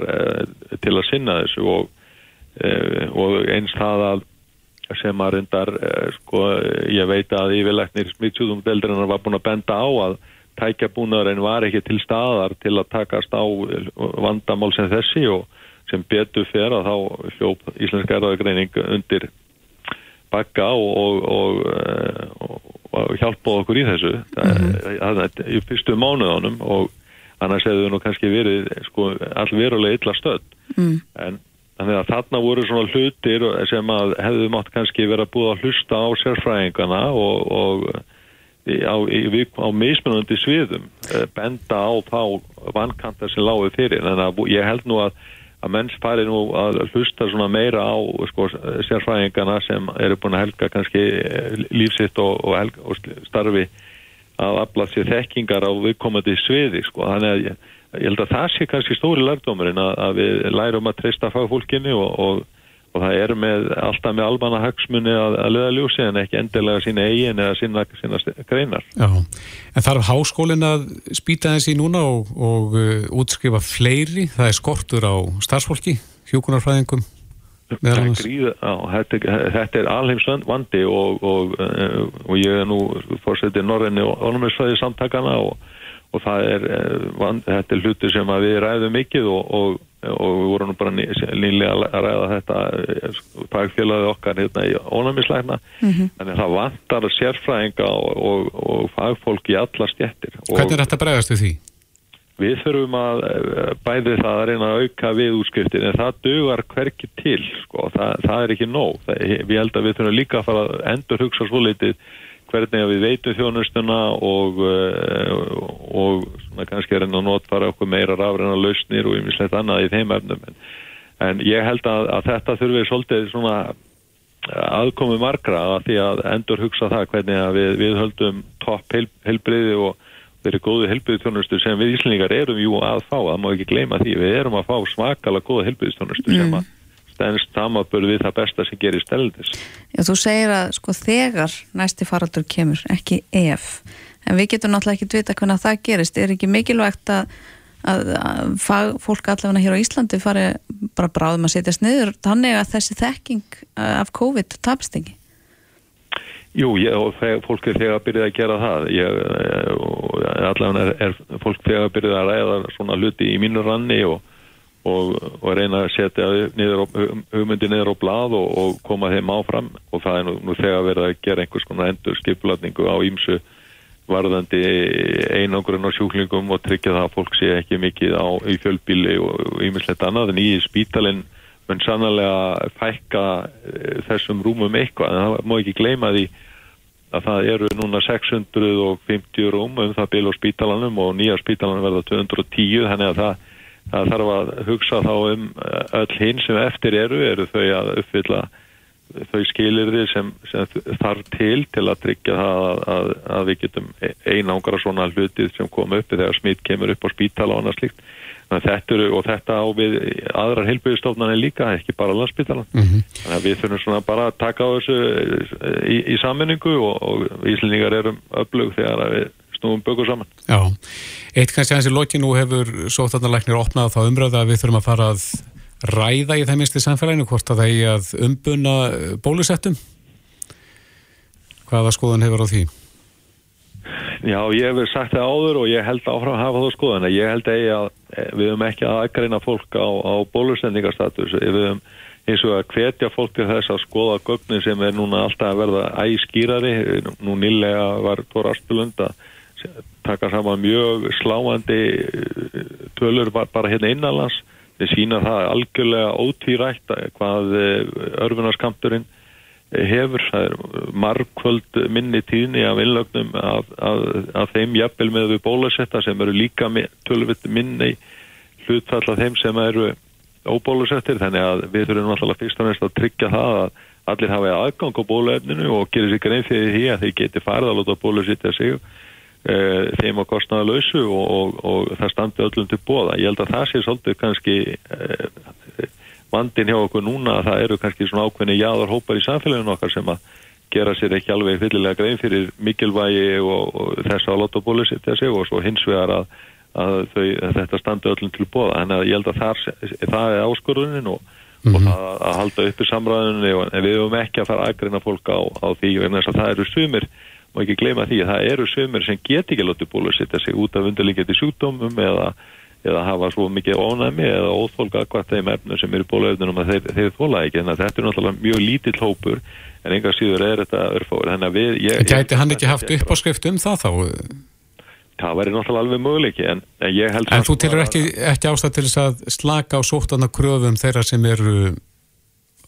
til að sinna þessu og, og eins það að sem að reyndar uh, sko, ég veit að yfirleiknir smittsjúðum deildrinnar var búin að benda á að tækjabúnaðurinn var ekki til staðar til að takast á vandamál sem þessi og sem betur fer að þá hljóp Íslenska erðagreining undir bakka og, og, og, og hjálpa okkur í þessu mm -hmm. í fyrstu mánuðanum og annars hefðu nú kannski verið sko, allverulega illa stödd mm. en þannig að þarna voru svona hlutir sem að hefðu mátt kannski vera búið að hlusta á sérfræðingana og, og á, á mismunandi sviðum eh, benda á þá vankantar sem lágu fyrir en ég held nú að að menns fari nú að hlusta svona meira á sko, sérfræðingana sem eru búin að helga kannski eh, lífsitt og, og, helga, og starfi að afla sér þekkingar á viðkomandi sviði sko. þannig að ég, ég held að það sé kannski stóri lærdomurinn að, að við lærum að treysta fagfólkinni og, og, og það er með, alltaf með almanna hagsmunni að, að löða ljúsi en ekki endilega sína eigin eða sína, sína greinar. Já, en þarf háskólin að spýta þessi núna og, og uh, útskrifa fleiri, það er skortur á starfsfólki, hjókunarfræðingum Gríða, á, þetta, þetta er alheimsvönd vandi og, og, eh, og ég er nú fórsetið Norrenni og Ónumisfæði samtakana og, og það er eh, þetta er hluti sem við ræðum mikið og við vorum nú bara nýlega að ræða þetta eh, fagfélagi okkar hérna í Ónumislækna mm -hmm. þannig að það vantar sérfræðinga og fagfólk í alla stjættir Hvernig er þetta bregðast við því? Við þurfum að eh, bæði það að reyna að auka við útskriftin en það dögar hverki til, sko, það, það er ekki nóg. Það, við held að við þurfum líka að fara að endur hugsa svo litið hvernig við veitum þjónustuna og, eh, og svona, kannski reyna að notfara okkur meira rafræna lausnir og yfirleitt annað í þeim efnum. En, en ég held að, að þetta þurfum við svolítið svona aðkomi margra að því að endur hugsa það hvernig við, við höldum topp heilbriði og þeirri góðu helbiðstjónustu sem við Íslingar erum jú að fá, það má ekki gleyma því við erum að fá svakala góða helbiðstjónustu mm. sem að stennst samabölu við það besta sem gerir stelðis. Já, þú segir að sko þegar næsti faraldur kemur, ekki ef, en við getum náttúrulega ekki vita hvernig það gerist, er ekki mikilvægt að, að, að fólk allavega hér á Íslandi fari bara bráðum að setjast niður, þannig að þessi þekking af COVID tapst ekki? Jú, ég, og fólk er þegar að byrja að gera það ég, eh, allavega er, er fólk þegar að byrja að ræða svona hluti í mínu ranni og, og, og reyna að setja hugmyndi niður á blad og, og koma þeim áfram. Og það er nú, nú þegar verið að gera einhvers konar endur skiplatningu á ímsu varðandi einangurinn á sjúklingum og tryggja það að fólk sé ekki mikið á í fjölbíli og ímislegt annað. En í spítalinn mun sannlega fækka eh, þessum rúmum eitthvað. En það má ekki gleyma því að það eru núna 650 rúm um það bíl á spítalanum og nýja spítalanum verða 210 þannig að það, það þarf að hugsa þá um eh, öll hinn sem eftir eru eru þau að uppfylla þau skilir því sem, sem þarf til til að tryggja það að, að, að við getum einangra svona hlutið sem kom uppi þegar smitt kemur upp á spítala og annað slikt Þetta eru, og þetta á við aðrar heilbyggjastofnarnir líka, ekki bara landsbytalan. Mm -hmm. Þannig að við þurfum svona bara að taka á þessu eh, í, í sammenningu og, og íslendingar erum öflug þegar við snúum bökur saman. Já, eitt kannski aðeins í loki nú hefur sótarnarleiknir opnað þá umröða að við þurfum að fara að ræða í þeim einstu samfélaginu hvort að það er að umbuna bólusettum. Hvaða skoðan hefur á því? Já, ég hef sagt það áður og ég held áfram að hafa þá skoðan. Ég held að eh, við höfum ekki að aðgreina fólk á, á bólusendingarstatus. Við höfum eins og að hvetja fólk til þess að skoða gögnin sem er núna alltaf að verða æskýrari. Nú nýlega var Tóra Aspilund að taka saman mjög sláandi eh, tölur bara hérna innanlands. Við sína það algjörlega ótvírætt hvað eh, örfunarskampturinn hefur, það er margkvöld minni tíðni af innlögnum af, af, af þeim jafnvel með við bólusetta sem eru líka tölvitt minni hlutfall af þeim sem eru óbólusettir. Þannig að við þurfum alltaf fyrst og næst að tryggja það að allir hafa aðgang á bóluefninu og gerir sér grein fyrir því að þeir geti farið að láta bólusittja sig þeim á kostnaða lausu og, og, og það standi öllum til bóða. Ég held að það sé svolítið kannski e, vandin hjá okkur núna að það eru kannski svona ákveðni jáðar hópar í samfélaginu okkar sem að gera sér ekki alveg fyllilega grein fyrir mikilvægi og, og þess að láta bólusittja sig og svo hins vegar að, að, þau, að þetta standi öllum til bóða en ég held að þar, það er áskorðunin og, mm -hmm. og það að halda uppi samræðunni en við höfum ekki að fara aðgreina fólk á, á því en þess að það eru sumir og ekki gleyma því að það eru sumir sem get ekki látið bólusetja sig út af undirlíkjandi sjúkdómum eða eða hafa svo mikið ónæmi eða óþólka hvað þeim efnum sem eru bólaöfnum að þeir, þeir þóla ekki. En þetta er náttúrulega mjög lítill hópur en enga síður er þetta örfóður þannig að við ég, Gæti hann ekki haft uppáskrift um það þá? Það væri náttúrulega alveg möguleiki en, en ég held En þú tilur ekki, ekki ástæð til þess að slaka á sóttana kröfum þeirra sem eru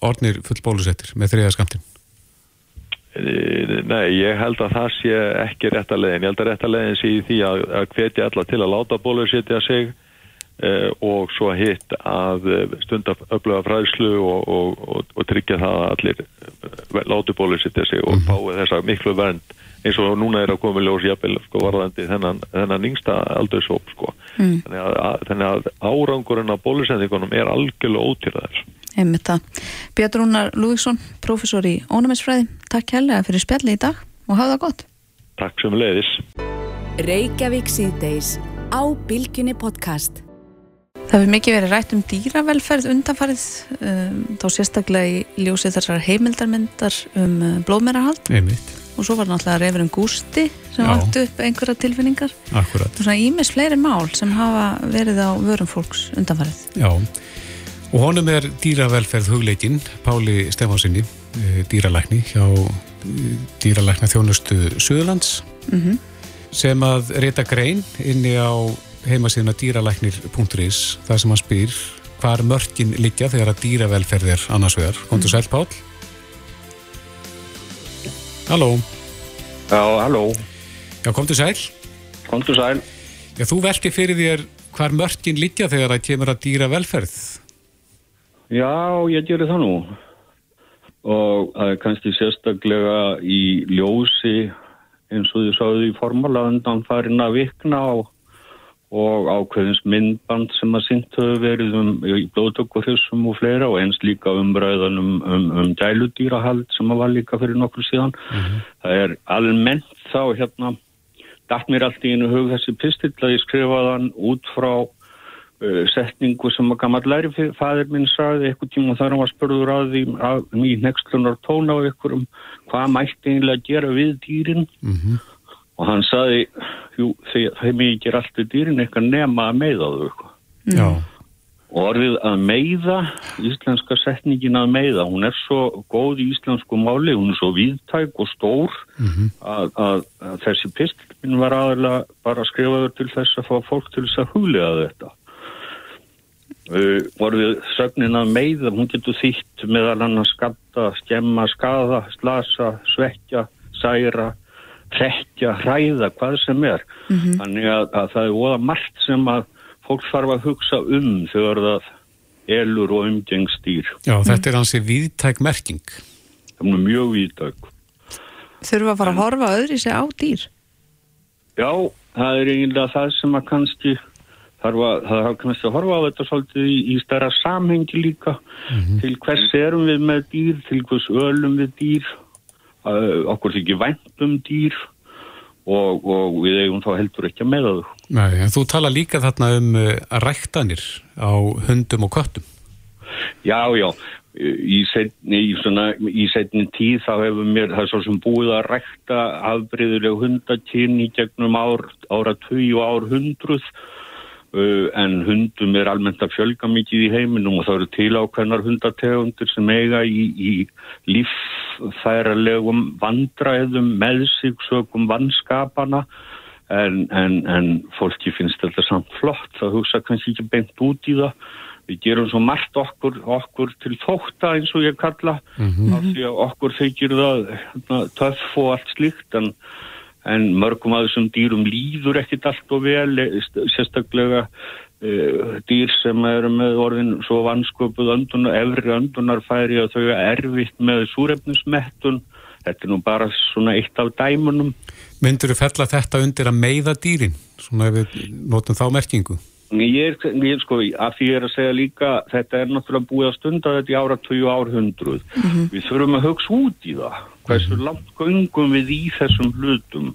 ornir full bólusettir með þriða skamtinn Nei, ég held að það sé ekki rétt að leiðin. Ég held að rétt að leiðin sé því að, að hvetja alla til að láta bólusetja sig Uh, og svo hitt að uh, stunda öfluga fræðslu og, og, og, og tryggja það að allir uh, láti bólusittja sig og mm. fái þessa miklu vernd eins og núna er að koma ljós jafnvel sko, varðandi þennan, þennan yngsta aldursóp sko. mm. þannig, að, þannig að árangurinn af bólusendingunum er algjörlega ótýrðar Einmitt það. Björn Rúnar Lúíksson professor í ónumisfræði Takk helga fyrir spjalli í dag og hafa það gott. Takk sem leiðis Reykjavík síðdeis á Bilginni podcast. Það hefur mikið verið rætt um dýravelferð undanfarið, um, þá sérstaklega í ljósið þessar heimildarmyndar um uh, blóðmerahald. Og svo var náttúrulega reyfurinn Gústi sem vart upp einhverja tilfinningar. Akkurat. og svona ímis fleiri mál sem hafa verið á vörum fólks undanfarið. Já, og honum er dýravelferð hugleikinn, Páli Stefánsinni, eh, dýralækni hjá eh, dýralækna þjónustu Suðurlands mm -hmm. sem að reyta grein inni á heimasíðuna dýralæknir.is þar sem hann spyr hvar mörkin liggja þegar að dýravelferð er annars vegar. Kontur sæl Pál? Halló? Já, halló. Já, komtur sæl? Komtur sæl. Já, þú velti fyrir þér hvar mörkin liggja þegar að kemur að dýravelferð? Já, ég gerir það nú. Og það er kannski sérstaklega í ljósi eins og því sáðu í formála undan farin að vikna á og ákveðins myndband sem að syngt höfðu verið um blóðtökkuþjóðsum og fleira og eins líka umbröðan um, um, um dæludýrahald sem að var líka fyrir nokkur síðan. Mm -hmm. Það er almennt þá hérna, dætt mér allt í einu hug þessi pistill að ég skrifaðan út frá setningu sem að gammal læri fæðir minn sagði eitthvað tíma þar hann var spörður að því að, í nextlunar tóna á ykkur um hvað mætti einlega gera við dýrin mm -hmm. og hann sagði jú, þeim ég ger alltaf dýrin eitthvað nema að meiða þau. Já. Og orðið að meiða, íslenska setningin að meiða, hún er svo góð í íslensku máli, hún er svo viðtæk og stór mm -hmm. að, að, að þessi pistilminn var aðalega bara skrifaður til þess að fá fólk til þess að huglega þetta. Uh, orðið sögnin að meiða, hún getur þýtt meðal hann að skatta, skemma, skada, slasa, svekja, særa, rekja, hræða, hvað sem er. Mm -hmm. Þannig að, að það er óða margt sem að fólk þarf að hugsa um þegar það elur og umgengstýr. Já, þetta er hansi viðtæk merking. Það er mjög viðtæk. Þurfa að fara að horfa öðri sig á dýr? Já, það er eiginlega það sem að kannski þarf að, það kannski að horfa á þetta svolítið í, í stærra samhengi líka mm -hmm. til hvers erum við með dýr, til hvers ölum við dýr okkur þykir væntum dýr og, og við eigum þá heldur ekki að meða þau. Nei, en þú tala líka þarna um uh, ræktanir á hundum og köttum. Já, já, í setni, í svona, í setni tíð þá hefur mér, það er svo sem búið að rækta afbreyðuleg hundakinn í gegnum ár, ára 2 og ár hundruð Uh, en hundum er almennt að fjölga mikið í heiminum og það eru til ákveðnar hundategundir sem eiga í, í líffæralegum vandræðum með sig sögum vannskapana en, en, en fólki finnst þetta samt flott, það hugsa kannski ekki beint út í það við gerum svo margt okkur, okkur til þókta eins og ég kalla mm -hmm. af því að okkur þykir það hérna, töff og allt slíkt en en mörgum að þessum dýrum líður ekkit allt og vel, e, sérstaklega uh, dýr sem eru með orðin svo vansköpuð öndunar, efri öndunarfæri að þau er erfitt með súrefnismettun, þetta er nú bara svona eitt af dæmunum. Myndur þú fella þetta undir að meiða dýrin, svona ef við notum þá merkingu? Ég er, ég, sko, að því ég er að segja líka, þetta er náttúrulega búið að stunda þetta í ára 20 árhundruð. Mm -hmm. Við þurfum að hugsa út í það. Hversu mm -hmm. langt göngum við í þessum hlutum?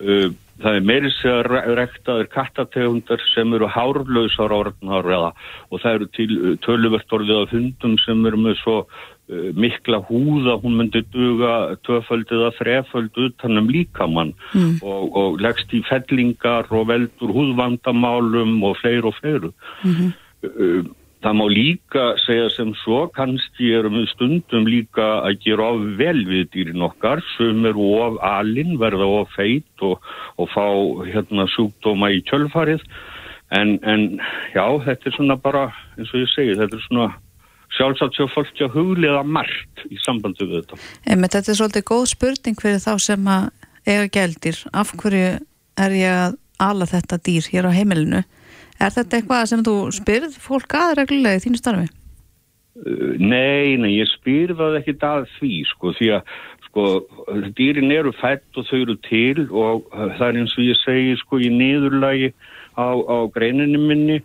Uh, það er meiri sér rektaður kattategundar sem eru hárlausar orðnar eða og það eru til uh, töluvert orðið af hundum sem eru með svo uh, mikla húða, hún myndi duga tvöföldið að þreföld utan um líkamann Mm. og, og leggst í fellingar og veldur húðvandamálum og fleir og fleiru. Mhm. Uh, Það má líka segja sem svo, kannski erum við stundum líka að gera of vel við dýrin okkar sem eru of alinn, verða of feit og, og fá hérna sjúkdóma í kjölfarið. En, en já, þetta er svona bara, eins og ég segi, þetta er svona sjálfsagt sér fólki að huglega margt í sambandi við þetta. Einmitt, þetta er svolítið góð spurning fyrir þá sem að eiga gældir. Af hverju er ég að ala þetta dýr hér á heimilinu? Er þetta eitthvað sem þú spyrð fólk að reglulega í þínu starfi? Uh, Nei, nei, ég spyr það ekki að því, sko, því að sko, dýrin eru fætt og þau eru til og uh, það er eins og ég segi, sko, í niðurlagi á, á greininu minni,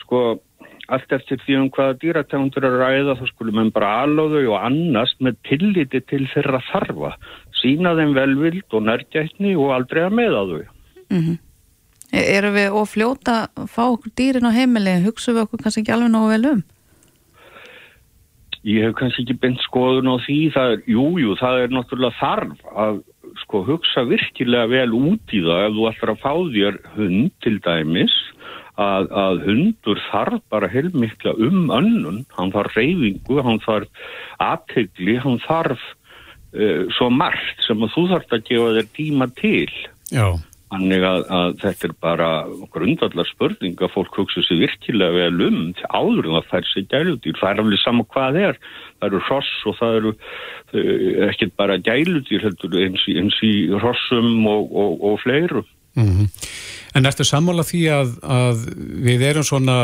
sko, allt eftir því um hvaða dýrategundur er að ræða, þá skulum við bara alóðu og annast með tilliti til þeirra þarfa, sína þeim velvild og nærgætni og aldrei að meða þau. Mm Erum við ofljóta að fá okkur dýrin á heimili? Hugsaum við okkur kannski ekki alveg nógu vel um? Ég hef kannski ekki beint skoðun á því, það er, jú, jú, það er náttúrulega þarf að sko hugsa virkilega vel út í það ef þú ætlar að fá þér hund til dæmis að, að hundur þarf bara heilmikla um önnun, hann þarf reyfingu, hann þarf aðtegli, hann þarf uh, svo margt sem að þú þarf að gefa þér tíma til. Já. Þannig að, að þetta er bara grundallar spurning að fólk hugsa sér virkilega vel um til áður en það fær sér gæludýr. Það er alveg sama hvað það er. Það eru hross og það eru uh, ekkert bara gæludýr heldur eins í, eins í hrossum og, og, og fleiru. Mm En ertu sammála því að, að við erum svona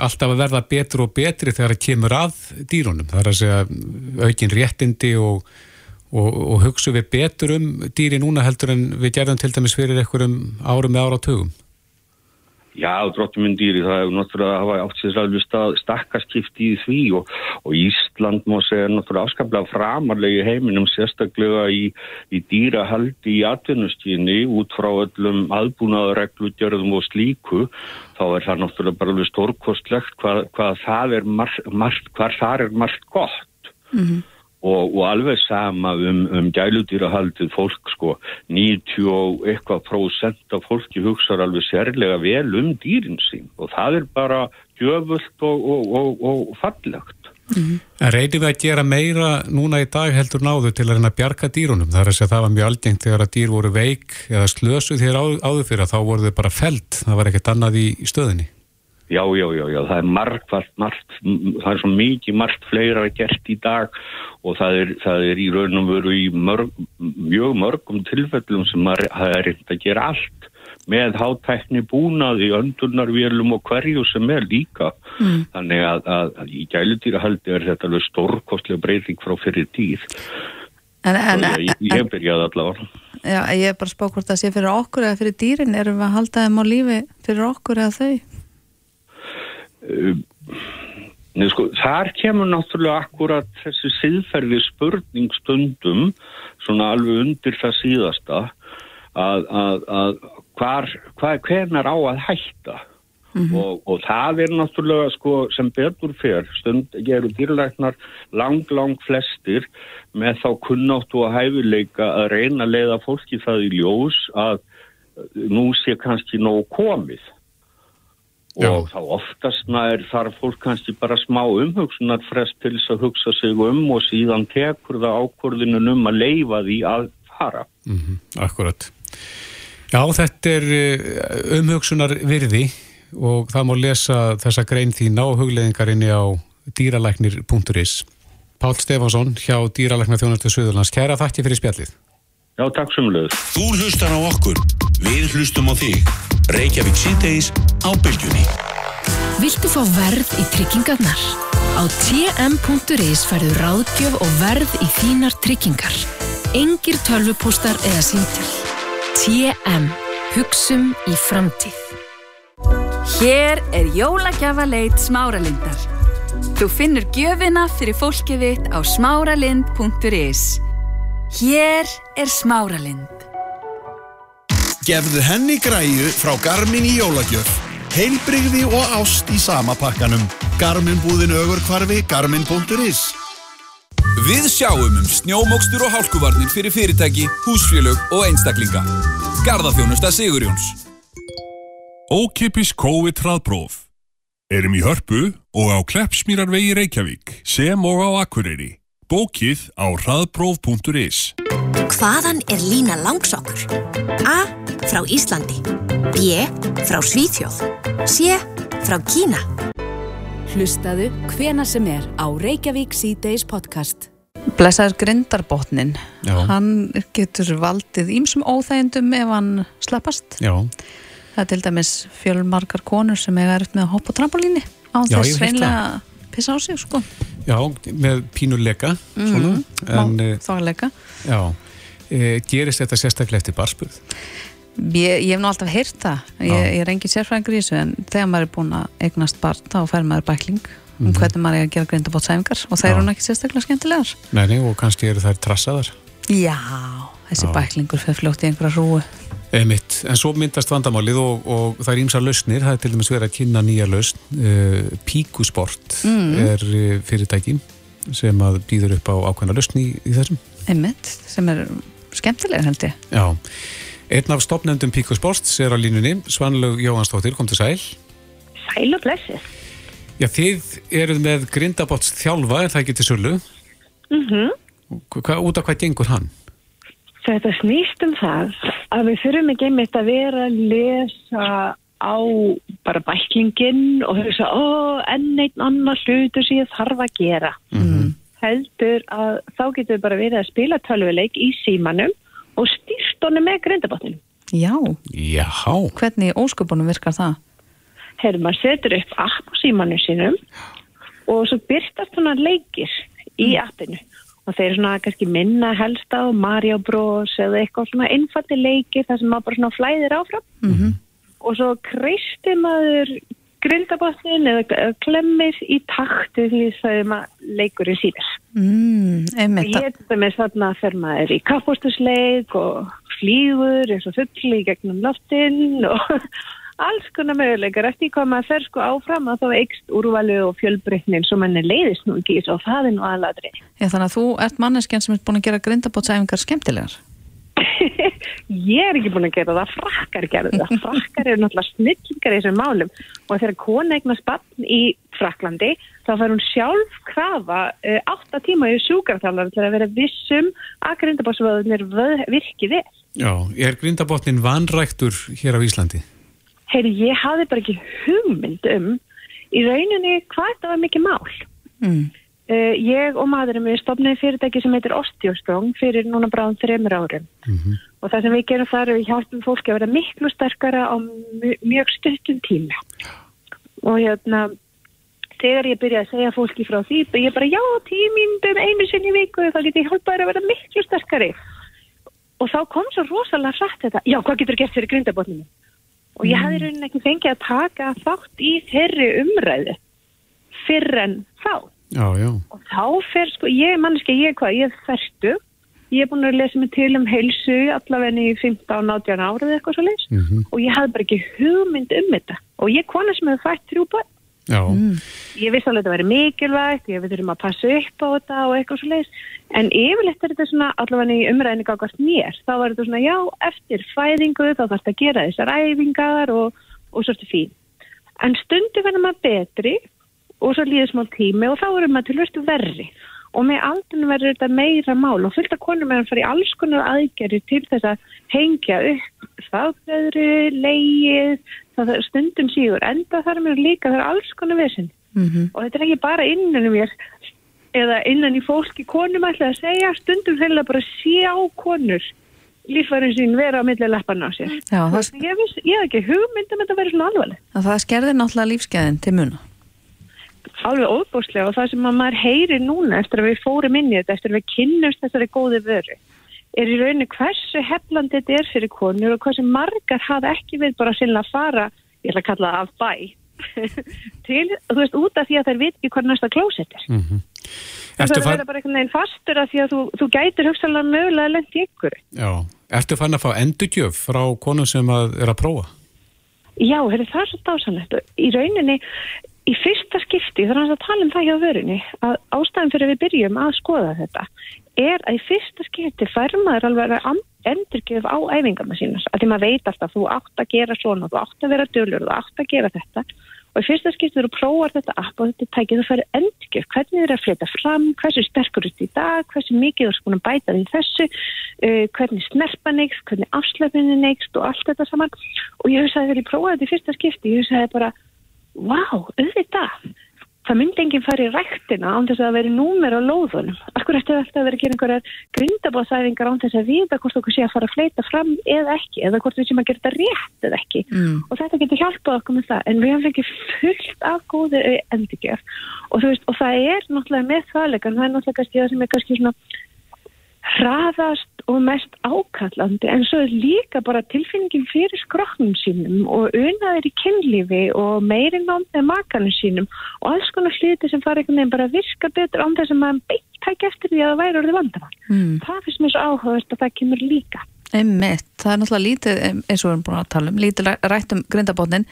alltaf að verða betur og betri þegar það kemur að dýrunum? Það er að segja aukin réttindi og, og, og hugsu við betur um dýri núna heldur en við gerðum til dæmis fyrir einhverjum árum með ára tögum? Já, dróttum minn dýri, það hefur náttúrulega hafa átt sér alveg stað stakkarskipti í því og, og Ísland má segja náttúrulega afskaplega framarlegi heiminum sérstaklega í, í dýrahaldi í atvinnustíðinni út frá öllum aðbúnaðareglugjörðum og slíku þá er það náttúrulega bara alveg stórkostlegt hvað, hvað það er margt, margt, hvað það er margt gott. Mm og, og alveg sama um, um gæludýrahaldið fólk sko 90 og eitthvað prósent af fólki hugsaður alveg sérlega vel um dýrin sín og það er bara gjöfult og, og, og fallegt. En reynir við að gera meira núna í dag heldur náðu til að að bjarga dýrunum? Það er að það var mjög algengt þegar að dýr voru veik eða slösu þegar á, áður fyrir að þá voru þau bara felt, það var ekkert annað í stöðinni. Já, já, já, já, það er margvart, margt, það er svo mikið margt fleira gert í dag og það er, það er í raun og veru í mörg, mjög mörgum tilfellum sem það er reynd að gera allt með hátækni búnaði, öndunarvélum og hverju sem er líka. Mm. Þannig að, að, að í gæludýrahaldi er þetta alveg stórkostlega breyting frá fyrir tíð. En, en, Og ég, ég byrjaði allavega. Já, ég er bara að spá hvort það sé fyrir okkur eða fyrir dýrin, erum við að halda þeim á lífi fyrir okkur eða þau? Uh, Nei, sko, þar kemur náttúrulega akkurat þessi siðferði spurning stundum svona alveg undir það síðasta að, að, að hvar, hvar, hvernar á að hætta? Og, og það er náttúrulega sko sem betur fer stund gerur dýrleiknar lang, lang flestir með þá kunnáttu og hæfileika að reyna að leiða fólki það í ljós að nú sé kannski nóg komið og þá oftast nær þarf fólk kannski bara smá umhugsunar frest til þess að hugsa sig um og síðan tekur það ákvörðinun um að leifa því að fara. Mm Akkurat. Já, þetta er umhugsunar virði og það má lesa þessa grein þín á hugleðingarinni á dýralæknir.is Pál Stefansson hjá Dýralæknar þjónastu Suðurlands. Kæra þakki fyrir spjallið. Já, takk sem lögð. Þú hlustar á okkur, við hlustum á þig. Reykjavík síðdeis á bylgjunni. Viltu fá verð í tryggingarnar? Á tm.is færðu ráðgjöf og verð í þínar tryggingar. Engir tölvupóstar eða síntal. TM. Hugsum í framtíð. Hér er jólagjafaleit smáralindar. Þú finnur gjöfina fyrir fólkið þitt á smáralind.is. Hér er smáralind. Gefðu henni græju frá Garmin í jólagjöf. Heilbrigði og ást í sama pakkanum. Garmin búðin ögur hvarfi, garmin.is Við sjáum um snjómokstur og hálkuvarnir fyrir fyrirtæki, húsfélög og einstaklinga. Garðafjónusta Sigurjóns. Ókipis COVID hraðpróf. Erum í hörpu og á Kleppsmýrarvegi Reykjavík sem og á Akureyri. Bókið á hraðpróf.is Hvaðan er lína langsokkur? A. Frá Íslandi B. Frá Svíþjóð C. Frá Kína Hlustaðu hvena sem er á Reykjavík C-Days podcast. Blessaður grindarbotnin Já. hann getur valdið ímsum óþægindum ef hann slappast Já, það er til dæmis fjölmarkar konur sem eiga erft með að hoppa á trampolíni á þess reynilega pissa á sig sko. Já, með pínuleika má eh, þáleika já, e, gerist þetta sérstaklega eftir barspurð? Ég, ég hef nú alltaf heyrt það, ég, ég er engin sérfræðingur í þessu en þegar maður er búin að eignast barn þá fær maður bækling um Mhm. hvernig maður er að gera grindabótsæfingar og það eru ekki sérstaklega skemmtilegar. Nei, nei, og kannski eru þær trassaðar. Já, þessi Já. bæklingur fyrir fljótt í einhverja rúu Emitt, en svo myndast vandamálið og, og það er ímsar lausnir, það er til dæmis verið að kynna nýja lausn, uh, Píkusport Mm. er uh, fyrirtæki sem að býður upp á ákveðna lausn í, í þessum. einmitt, sem er skemmtilega held ég Já, einn af stopnendum Píkusports er á línunni, Svanlaug Jóhansdóttir, kom til sæl. Sæl og blessið. Já, þið eruð með grindabots þjálfa, er það ekki til sölu? Mm Hva, út af hvað gengur hann? Þetta snýst um það að við þurfum ekki einmitt að vera að lesa á bara bæklingin og hugsa, ó, enn einn annar hlutur sem ég þarf að gera. Mhm. Heldur að þá getum við bara verið að spila tölvuleik í símanum og stýrt honum með grindabotninu. Já, Já. hvernig ósköpunum virkar það? Herðu, maður setur upp app á símanu sínum og svo byrtast svona leikir í appinu og þeir svona kannski minna helst á Mario Bros eða eitthvað svona einfaldi leikir þar sem maður bara svona flæðir áfram Mm -hmm. og svo kristi maður grindabotnin eða klemmir í taktu því sem að leikurinn síðar. mm, einmitt Ég þetta með þarna fer maður í kappústusleik og flýgur eins og fuggli í gegnum loftin og alls konar möguleikar eftir hvað maður fer sko áfram að þá eikst úrvalu og fjölbreytnin sem manni leiðist nú ekki og það er nú aðladri. Já, þannig að þú ert manneskjan sem er búin að gera grindabótsæfingar skemmtilegar [laughs] Ég er ekki búin að gera það, frakkar gerðu það. [laughs] Frakkar eru náttúrulega snillingar í þessum málum og þegar kona eignast bann í Fraklandi þá fær hún sjálf krafa uh, 8 tíma í sjúkarþálar til að vera vissum að grindabásvöðunir virki vel. Já, er grindabotnin vanræktur hér á Íslandi? Heyri, ég hafði bara ekki hugmynd um í rauninni hvað þetta var mikið mál. mm. Uh, ég og maðurinn við stopnaði fyrirtæki sem heitir Ostjóstróng fyrir núna bráðum þreymur árum. Og það sem við gerum þar er við hjálpum fólki að vera miklu sterkara á mj- mjög stuttum tíma. Og hérna þegar ég byrjaði að segja fólki frá því ég bara já tímindum einu sinni í viku þá get ég hjálpaði að vera miklu sterkari. Og þá kom svo rosalega hrætt þetta já hvað getur gert fyrir grindabotninu og ég hefði raunin ekki fengið að taka þátt í þeirri umræðu fyrr en þá. Já, já. og þá fer sko, ég er manneski, ég er hvað, ég er færtu ég er búin að lesa mig til um heilsu allavegni í 15-18 árið eitthvað svo leys Mhm. og ég hafði bara ekki hugmynd um þetta. Og ég kona sem hefur fætt þrjú börn Já. ég vissi alveg að þetta væri mikilvægt ég við þurfum að passa upp á þetta og eitthvað svo leys en yfirleitt er þetta svona allavega í umræðinu gákast mér þá var þetta svona já, eftir fæðingu þá þarfst að gera þessar æfingar og, og svolítið fín. En stundu verður maður betri og svo líður smá tími og þá erum maður til hlustu verri og með aldrei verður þetta meira mál og fullt af konum er að fara í alls konar aðgerðir til þess að hengja upp þáttveðri, leið það stundum sígur enda þar mér líka, það er alls konar vesinn Mhm. og þetta er ekki bara innan í mér eða innan í fólki konum ætla að segja stundum að bara sjá konur líffærin sín vera á milli lepparna á sér. Já, það, ég, ég hef ekki hugmynd um að þetta verið svona alvarleg það skerðir náttúrulega lífsgæðin til muna alveg óbúslega og það sem að maður heyrir núna eftir að við fórum inn í þetta, eftir að við kynnumst þessari góði vöru, er í rauninni hversu heflandi þetta er fyrir konur og hversu margar hafa ekki við bara sinna að fara, ég ætla að kalla það af bæ, [laughs] til, þú veist, út af því að þær veit ekki hvað næsta klósett er. Mm Það Ertu, er að far, bara einhvern veginn fastur af því að þú, þú gætir hugsalega mögulega lent í ykkur. já. Ertu fann að fá endurgjöf frá konum sem að er að prófa? Já, það er svo dásanlegt. Í rauninni, í fyrsta skipti, þannig að tala um það hjá vörunni, að ástæðan fyrir að við byrjum að skoða þetta, er að í fyrsta skipti fær maður alveg að endurgjöf á æfingarna sínas. Að því maður veit alltaf, þú átt að gera svona, þú átt að vera dölur, þú átt að gera þetta. Og í fyrsta skipti þú prófar þetta app og þetta tækið þú færi endurgjöf. Hvernig þið er að flytja fram, hversu sterkur þú ert í dag, hversu mikið þú ert búin að bæta því þessu, uh, hvernig snerpa neikst, hvernig afslöfninni neikst og allt þetta saman. Og ég hugsaði þegar ég prófaði þetta í fyrsta skipti, ég hugsaði bara, wow, auðvitað. Það myndi enginn fara í ræktina án þess að veri númer á lóðunum. Akkur eftir alltaf að vera að gera einhverjar grindabóðsæfingar án þess að vita hvort okkur sé að fara að fleita fram eða ekki, eða hvort við séum að gera þetta rétt eða ekki. Mm. Og þetta getur hjálpað okkur með það, en við hefum fengið fullt af góðu endurgjör. Og, og það er náttúrulega með þaðlegan, það er náttúrulega það sem er kannski svona hraðast og mest ákallandi en svo er líka bara tilfinningin fyrir skroknum sínum og unaður í kynlífi og meirinn á með makanum sínum og alls konar hluti sem fara einhvern veginn bara að virka betur án þess að maður beitt tæk eftir því að það væri orðið vandamann. Mm. Það finnst mér svo áhugast að það kemur líka. Einmitt, það er náttúrulega lítið eins og við erum búin að tala um, lítið ræ- rætt um grindabótnin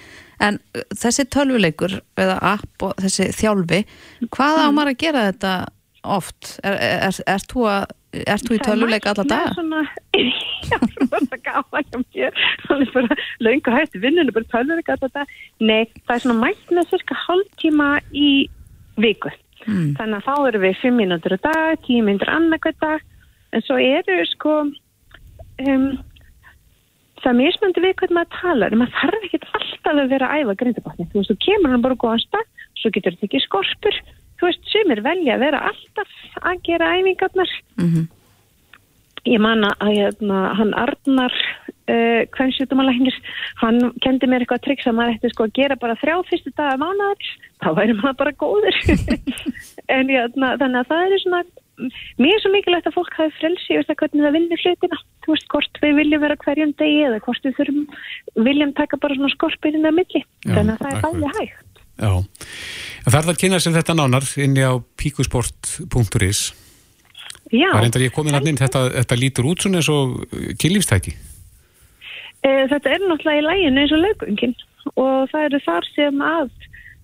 en uh, þessi tölvuleikur eða app og þessi þjálfi hvað á maður að gera þetta oft? Er, er, er, er þú að Ert þú í tölvuleik alla daga? Svona, [laughs] já, svona gaman hjá mér. Er bara löngu hægt vinnunum, bara tölvuleik alla daga. Nei, það er svona mætt með cirka hálftíma í viku. Mm. Þannig að þá eru við fimm mínútur á dag, tíu mínútur annarkvæð dag. En svo eru sko, um, það er mismöndi við hvernig maður talar. En maður þarf ekki alltaf að vera að æfa grindabotni. Þú veist, þú kemur hann bara góðan stað, svo getur þetta ekki skorpur. Þú veist, sumir velja að vera alltaf að gera æfingarnar. Mhm. Ég man að hérna, hann Arnar uh, kvennsjutumalæknir, hann kendi mér eitthvað triks að maður ætti sko að gera bara þrjá fyrstu daga mánuðar, þá væri maður bara góður. [laughs] En hérna, þannig að það er svona mér er svo mikilvægt að fólk hafi frelsi veist, að hvernig það vinnir hlutina. Þú veist hvort við viljum vera hverjum degi eða hvort við þurfum, viljum taka bara svona skorpirinn að milli, Já, þannig að það er bæði hægt Já. Það er það að kynna sér þetta nánar inni á píkusport.is Já, Það er reyndar ég komin að inn, þetta, þetta lítur út svona eins og kynlífstæki. Eh, Þetta er náttúrulega í læginu eins og laugungin og það eru þar sem að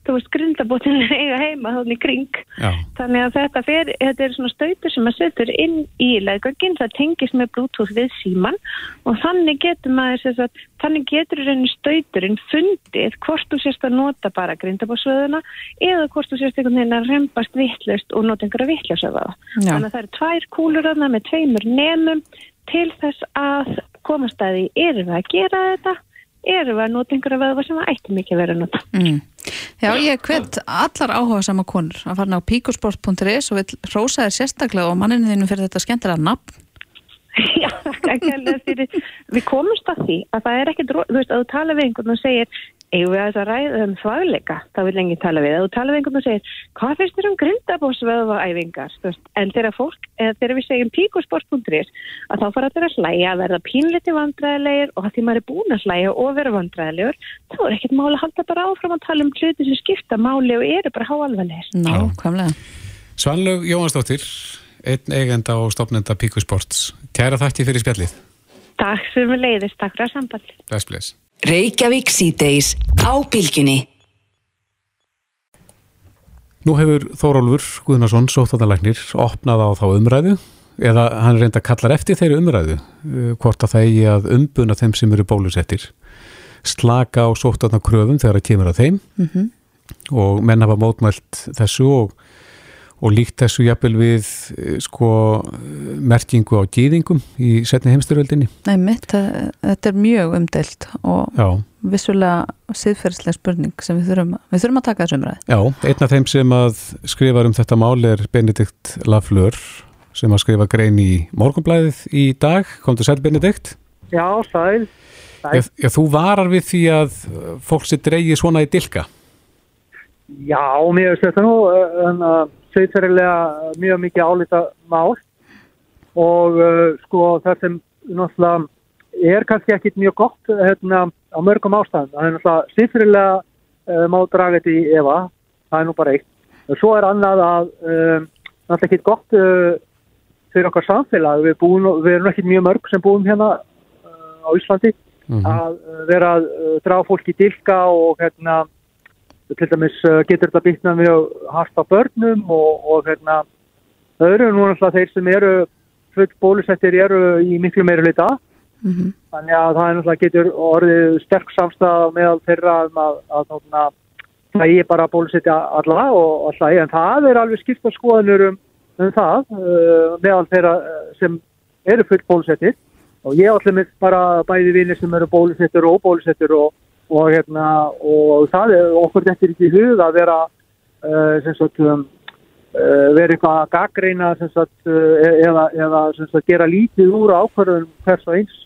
þú veist, grindabóttin [laughs] eiga heima þannig í kring. Já. Þannig að þetta, fer, þetta er svona stautur sem að setur inn í laugungin, það tengist með bluetooth við síman og þannig getur maður þess að þannig getur reyni stauturinn fundið hvort þú sérst að nota bara grindabótsvöðuna eða hvort þú sérst einhvern veginn að rempast vittlust og nota einhverja vittljósöðaða. Já. Þannig að það eru tvær kúlur þarna með tveimur nemum til þess að komast að því, erum við að gera þetta, erum við að nota einhverja vöðva sem það ættum ekki að vera að nota. Mm. Já, ég hvet allar áhuga sama konur að fara á píkosport.is og vil hrósa þér sérstaklega og manninu þínu fyrir þetta skemmtilega nafn. [laughs] Já, fyrir, við komumst að því að það er ekkit, ro- þú veist, að þú tala við einhvern og segir, eigum við að ræða um þvægleika, þá vil lengi tala við, að þú tala við einhvern og segir, hvað finnst þér um grindabósvöðva æfingar, þú veist, en þegar fólk, eða þegar við segjum píkosport.is, að þá fara allir að hlæja, að verða pínliti vandræðilegir og að því maður er búin að hlæja og vera vandræðilegur, þá er ekkit máli að halda bara áfram að tala um hluti sem skipta máli og eru bara háalvarlegir. Nákvæmlega. Svanlaug Jóhansdóttir, einn eigenda og stopnenda Píkusports. Kæra þakki fyrir spjallið. Takk Reykjavík síðdeis á bylginni. Nú hefur Þórólfur Guðnarsson, sóttatalæknir, opnað á þá umræðu eða hann reynda kallar eftir þeirri umræðu uh, hvort að það eigi að umbuna þeim sem eru bólusettir slaka á sóttatnakröfum þegar það kemur að þeim Mm -hmm. og menn hafa mótmælt þessu og, og líkt þessu jafnvel við eh, sko eh, merkingu á gýðingum í setni heimstyröldinni Nei, mitt, þetta er mjög umdelt og Já. vissulega siðferðslega spurning sem við þurfum, við þurfum að taka þessu umræði. Já, einn af þeim sem að skrifa um þetta mál er Benedikt Lafleur sem að skrifa grein í morgunblæðið í dag. Komdu sæl Benedikt? Já, sæl. Já, já, þú varar við því að fólk sér dreigið svona í dilka. Já, mér finnst þetta nú uh, en uh, sveitarlega mjög mikið álita mál og uh, sko það sem náttúrulega er kannski ekkit mjög gott hérna, á mörgum ástæðum. Það er náttúrulega sveitarlega uh, má draga þetta í Eva, það er nú bara eitt. Svo er annað að um, náttúrulega ekkit gott uh, fyrir okkar samfélag, við, búum, við erum ekki mjög mörg sem búum hérna uh, á Íslandi Mhm. að uh, vera að uh, draga fólk í dilka og hérna til dæmis uh, getur þetta bitna mjög hart á börnum og, og hérna það eru nú náttúrulega þeir sem eru full bólusettir eru í miklu meira hluta. Mhm. þannig að það er náttúrulega getur orðið sterk samstæða meðal þeirra um að, að, að það er bara að bólusetja alla og alltaf, en það er alveg skipt á skoðanur um, um það uh, meðal þeirra uh, sem eru full bólusettir. Og ég allir með bara bæði vinir sem eru bólusettir og óbólusettir og, og hérna og það er okkur er ekki hug að vera uh, sagt um, uh, vera eitthvað að gaggreina sagt, uh, eða, eða sagt, gera lítið úr ákvarðun hvers og eins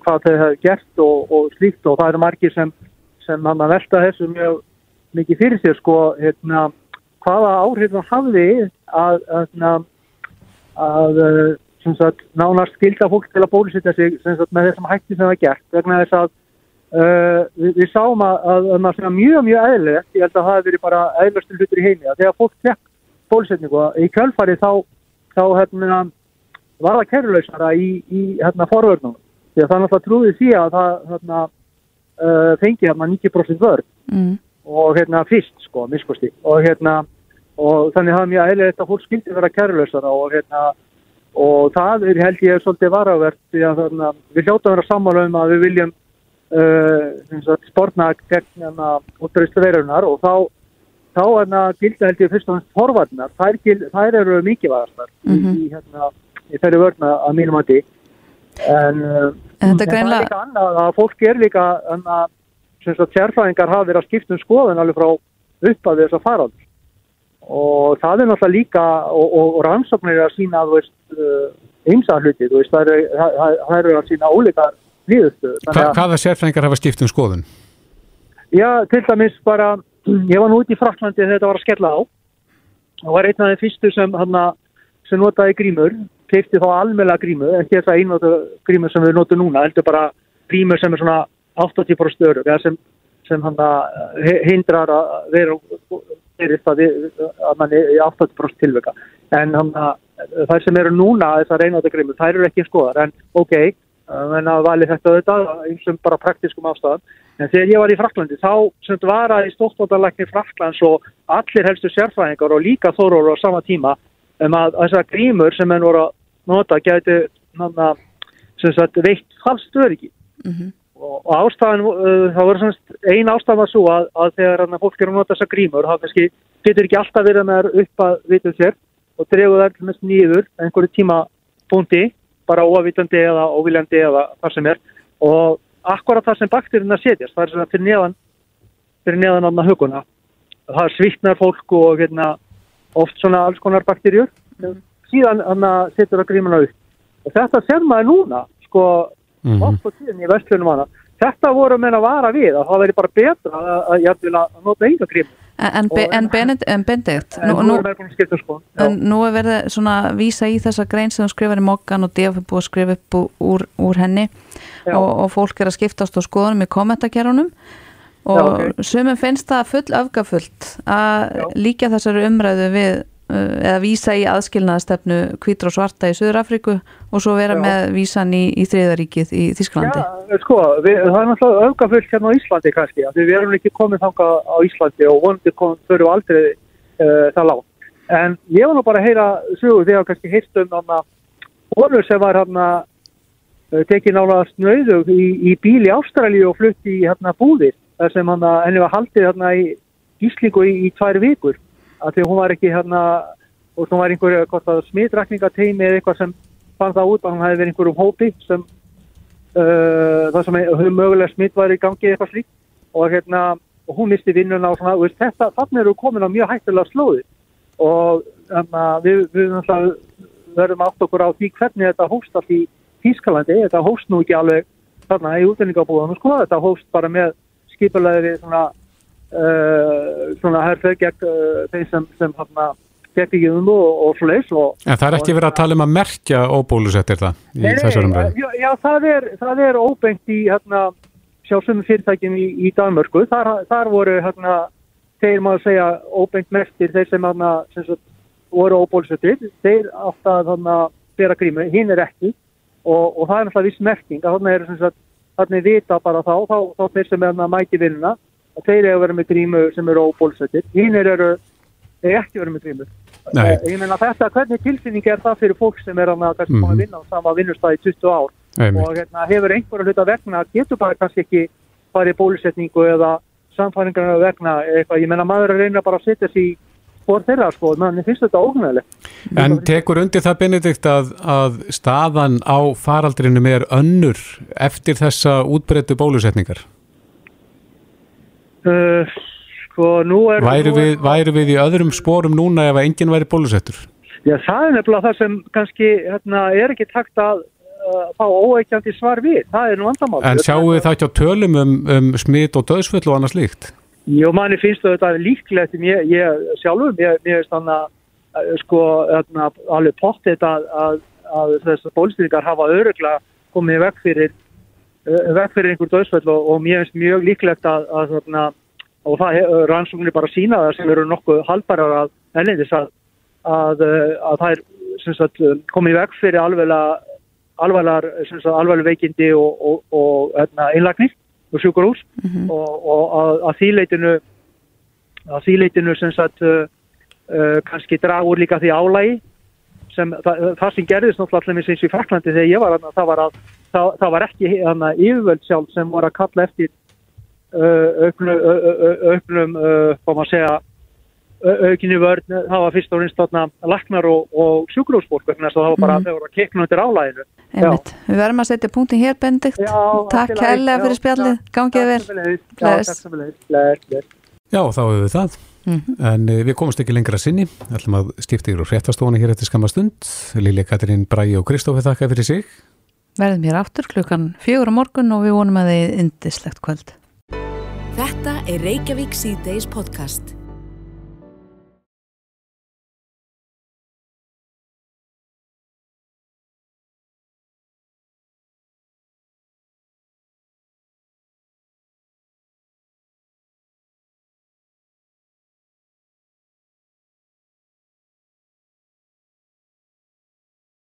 hvað þau hefur gert og, og slíkt. Og það eru margir sem, sem hann að velta þessu mjög mikið fyrir sér sko hérna, hvaða áhrif það hafði að, að, að sem sagt, nánast skilda fólk til að bólusetja sig sagt, með þessum hætti sem það er gert vegna þess að Uh, við, við sáum að, að, að maður svona mjög mjög eðlilegt, ég held að það hefði verið bara eðlustur hlutur í heimi, að þegar fólk fekk bólusetningu í kjölfari þá, þá hérna, var það kerrulausara í, í hérna, forvörnum. Því að það náttúrulega trúði því að það hérna, uh, fengi hérna 90% vörn. Mm. og hérna fyrst sko, miskusti og hérna og þannig er mjög eðlilegt að fólk skildi vera kerrulausara og hérna og það er held ég svolítið varavert því að þarna, við hljóta að vera sammála um að við viljum uh, sportna gegn hérna útbreystu veirunar og þá þá er það gildi held ég fyrst og næst forvarnar, þær, gild, þær eru mikilvægastar mm Mhm. í, hérna, í þeirri vörna að mínum að því en, uh, En það er líka annað að fólk er líka en að sérfræðingar hafa verið að skipta um skoðun alveg frá upp að þess að fara og það er náttúrulega líka og, og, og rannsóknir er að sína veist, uh, ymsa hluti veist, það eru, það eru að sína ólíka líðustu Hva, hvaða sérfræðingar hafa skipt um skoðun? Já, til dæmis bara, ég var nú út í Fraklandi þegar þetta var að skella á og var einn af þeim fyrstu sem, hana, sem notaði grímur, keipti þá almela grímu, ekki þess að einnóta grímur sem við notum núna, heldur bara grímur sem er svona 80% störu, eða sem, sem hana, he- hindrar að vera það við- að manni 80% tilvika. En þær sem eru núna, þessar grímur, þær eru ekki skoðar, en ok, en að vali þetta auðvitað, einsum bara praktiskum ástæðan. En þegar ég var í Fraklandi þá sem þetta var að í stóttvaldarlækni Fraklands og allir helstu sérfræðingar og líka þóróru á sama tíma um að þessar grímur sem enn voru að nota gæti nanna, sem sagt veitt falskt öryggi og, og ástæðan, uh, það voru semst ein ástæðan var svo að, að þegar hana, fólk er að nota þessar grímur þá kannski getur ekki alltaf verið með þær upp að vitum sér og dregur þær mest nýður einhverju tímapunkti bara óavitandi eða óviljandi eða hvað sem er. Og akkurat það sem bakterina setjast, það er svona fyrir neðan fyrir neðan annað huguna það svittnar fólk og hérna, oft svona alls konar bakterjur síðan hann setur það grímuna upp. Og þetta ser maður núna sko, Mhm. oft og tíðin í vestlunum hana. Þetta voru menn að vara við að það veri bara betra að, að, að, að nota enga grím En, en, Be- en, Benedikt, en Benedikt en nú er með skiptum sko. Nú er verið svona að vísa í þessa grein sem þú skrifar í mokkan og DF er búið að skrifa upp úr, úr henni. Og, og fólk er að skiptast á skoðunum í kommentakerunum og Já, ok. sumum finnst það full öfgafullt að líka þessari umræðu við eða vísa í aðskilnaðastefnu hvítur og svarta í Suður Afríku og svo vera Já. með vísan í, í þriðaríkið í Þísklandi. Já, sko, við, það er náttúrulega öfgafullt hérna á Íslandi kannski, við erum ekki komið þanga á Íslandi og vonandi við aldrei uh, það lág. En ég var nú bara að heyra sögur þegar kannski heyrst um hann að honur sem var hann að uh, tekið nála snöðu í, í bíl í Ástralíu og flutt í hérna búðir, þar sem hann að henni var haldið hérna í gíslingu í, í tvær vikur, af því hún var ekki hérna, og hún var einhver smitrakningateimi eða eitthvað sem fann það út að hún hefði verið einhverjum hópi sem uh, það sem hefur mögulega smitt var í gangi eitthvað slíkt. Og hérna og hún misti vinnuna og svona, og þetta, þannig eru komin á mjög hættilega slóði og um, við, við náttúrulega verðum átt okkur á því hvernig þetta hóst allt í Þískalandi, þetta hóst nú ekki alveg þarna í útlendingabúðanum sko, þetta hóst bara með skipulegði svona svona herfið gegn uh, þeim sem, sem hérna gegn ekki um og, og svoleiðs og En það er ekki verið að tala um að merkja óbólusettir það í Nei, þessar umræðu. Já, já það, er, það er óbengt í hérna, sjálfsögum fyrirtækjum í, í Danmörku. Þar, þar voru hérna, þeir maður segja óbengt mestir þeir sem, hérna, sem sagt, voru óbólusettir, þeir átt að að bera grímu, hinn er ekki og, og það er náttúrulega viss merking að þannig er sagt, þannig vita bara þá, þá, þá þeir sem er að mæti vinnuna að þeir eru að vera með grímu sem eru óbólusettir, hinn eru eru ekki verið með grímu. Nei. Eh, Ég meina þetta, hvernig tilfinning er það fyrir fólk sem er að kannski Mhm. búin að vinna á sama vinnustæði í 20 ár Einmitt. og hérna, hefur einhverja hluta vegna, getur bara kannski ekki farið bólusetningu eða samfæringarna vegna eitthvað, ég meina maður er að reyna bara að setja í spór þeirra sko, menn finnst þetta ógnæðilegt. En tekur undir það Benedikt að, að staðan á faraldrinum er önnur eftir þessa útbreyttu bólusetningar? Uh, sko, nú er... Er- við, væru við í öðrum spórum núna ef enginn væri bólusettur? Já, það er nefnilega það sem kannski hérna, er ekki takt að uh, fá óeikjandi svar við, það er nú vandamál. En sjáum við það ekki á tölum um, um smitt og döðsfull og annað slíkt? Jó, manni finnst þetta líklegt, ég, ég sjálfur, mér, mér finnst þannig að sko, hérna, alveg pottið að, að, að þessar bólstýringar hafa öruglega komið vekk fyrir, vekk fyrir einhver döðsfell og, og mér finnst mjög líklegt að, að þarna, og það rannsóknir bara sína það sem eru nokkuð halbarar að ennindis að, að, uh, að það er sem sagt, komið vekk fyrir alveglega alvarlegar, sem sagt, alvarleg veikindi og, og, og hérna, einlagnir og sjúkurhús og, og að, að þýleitinu að þýleitinu sem uh, uh, kannski dragur líka því álægi sem það, það sem gerðist náttúrulega allir eins og í Fraklandi þegar ég var þarna, það var, að, það, það var ekki hana, yfirvöld sjálf sem var að kalla eftir uh, auknum, auknum hvað maður segja au- aukinni vörn, það var fyrst og reynst laknar og, og vegna þess að það var bara, Mhm. þau voru að kekna undir Einmitt. Við verðum að setja punktin hér, Benedikt. Takk Já, fyrir spjallið. Gangið vel. Já, þá hefur við það. En uh, við komumst ekki lengra að sinni. Við ætlum að skipta yfir og fréttastofuna hér eftir skamma stund. Lilja Katrín, Bræi og Kristófi þakka fyrir sig. Verðum hér aftur klukkan fjögur á morgun og við vonum að þið indislegt kvöld. Þetta er Reykjavík C-Days podcast.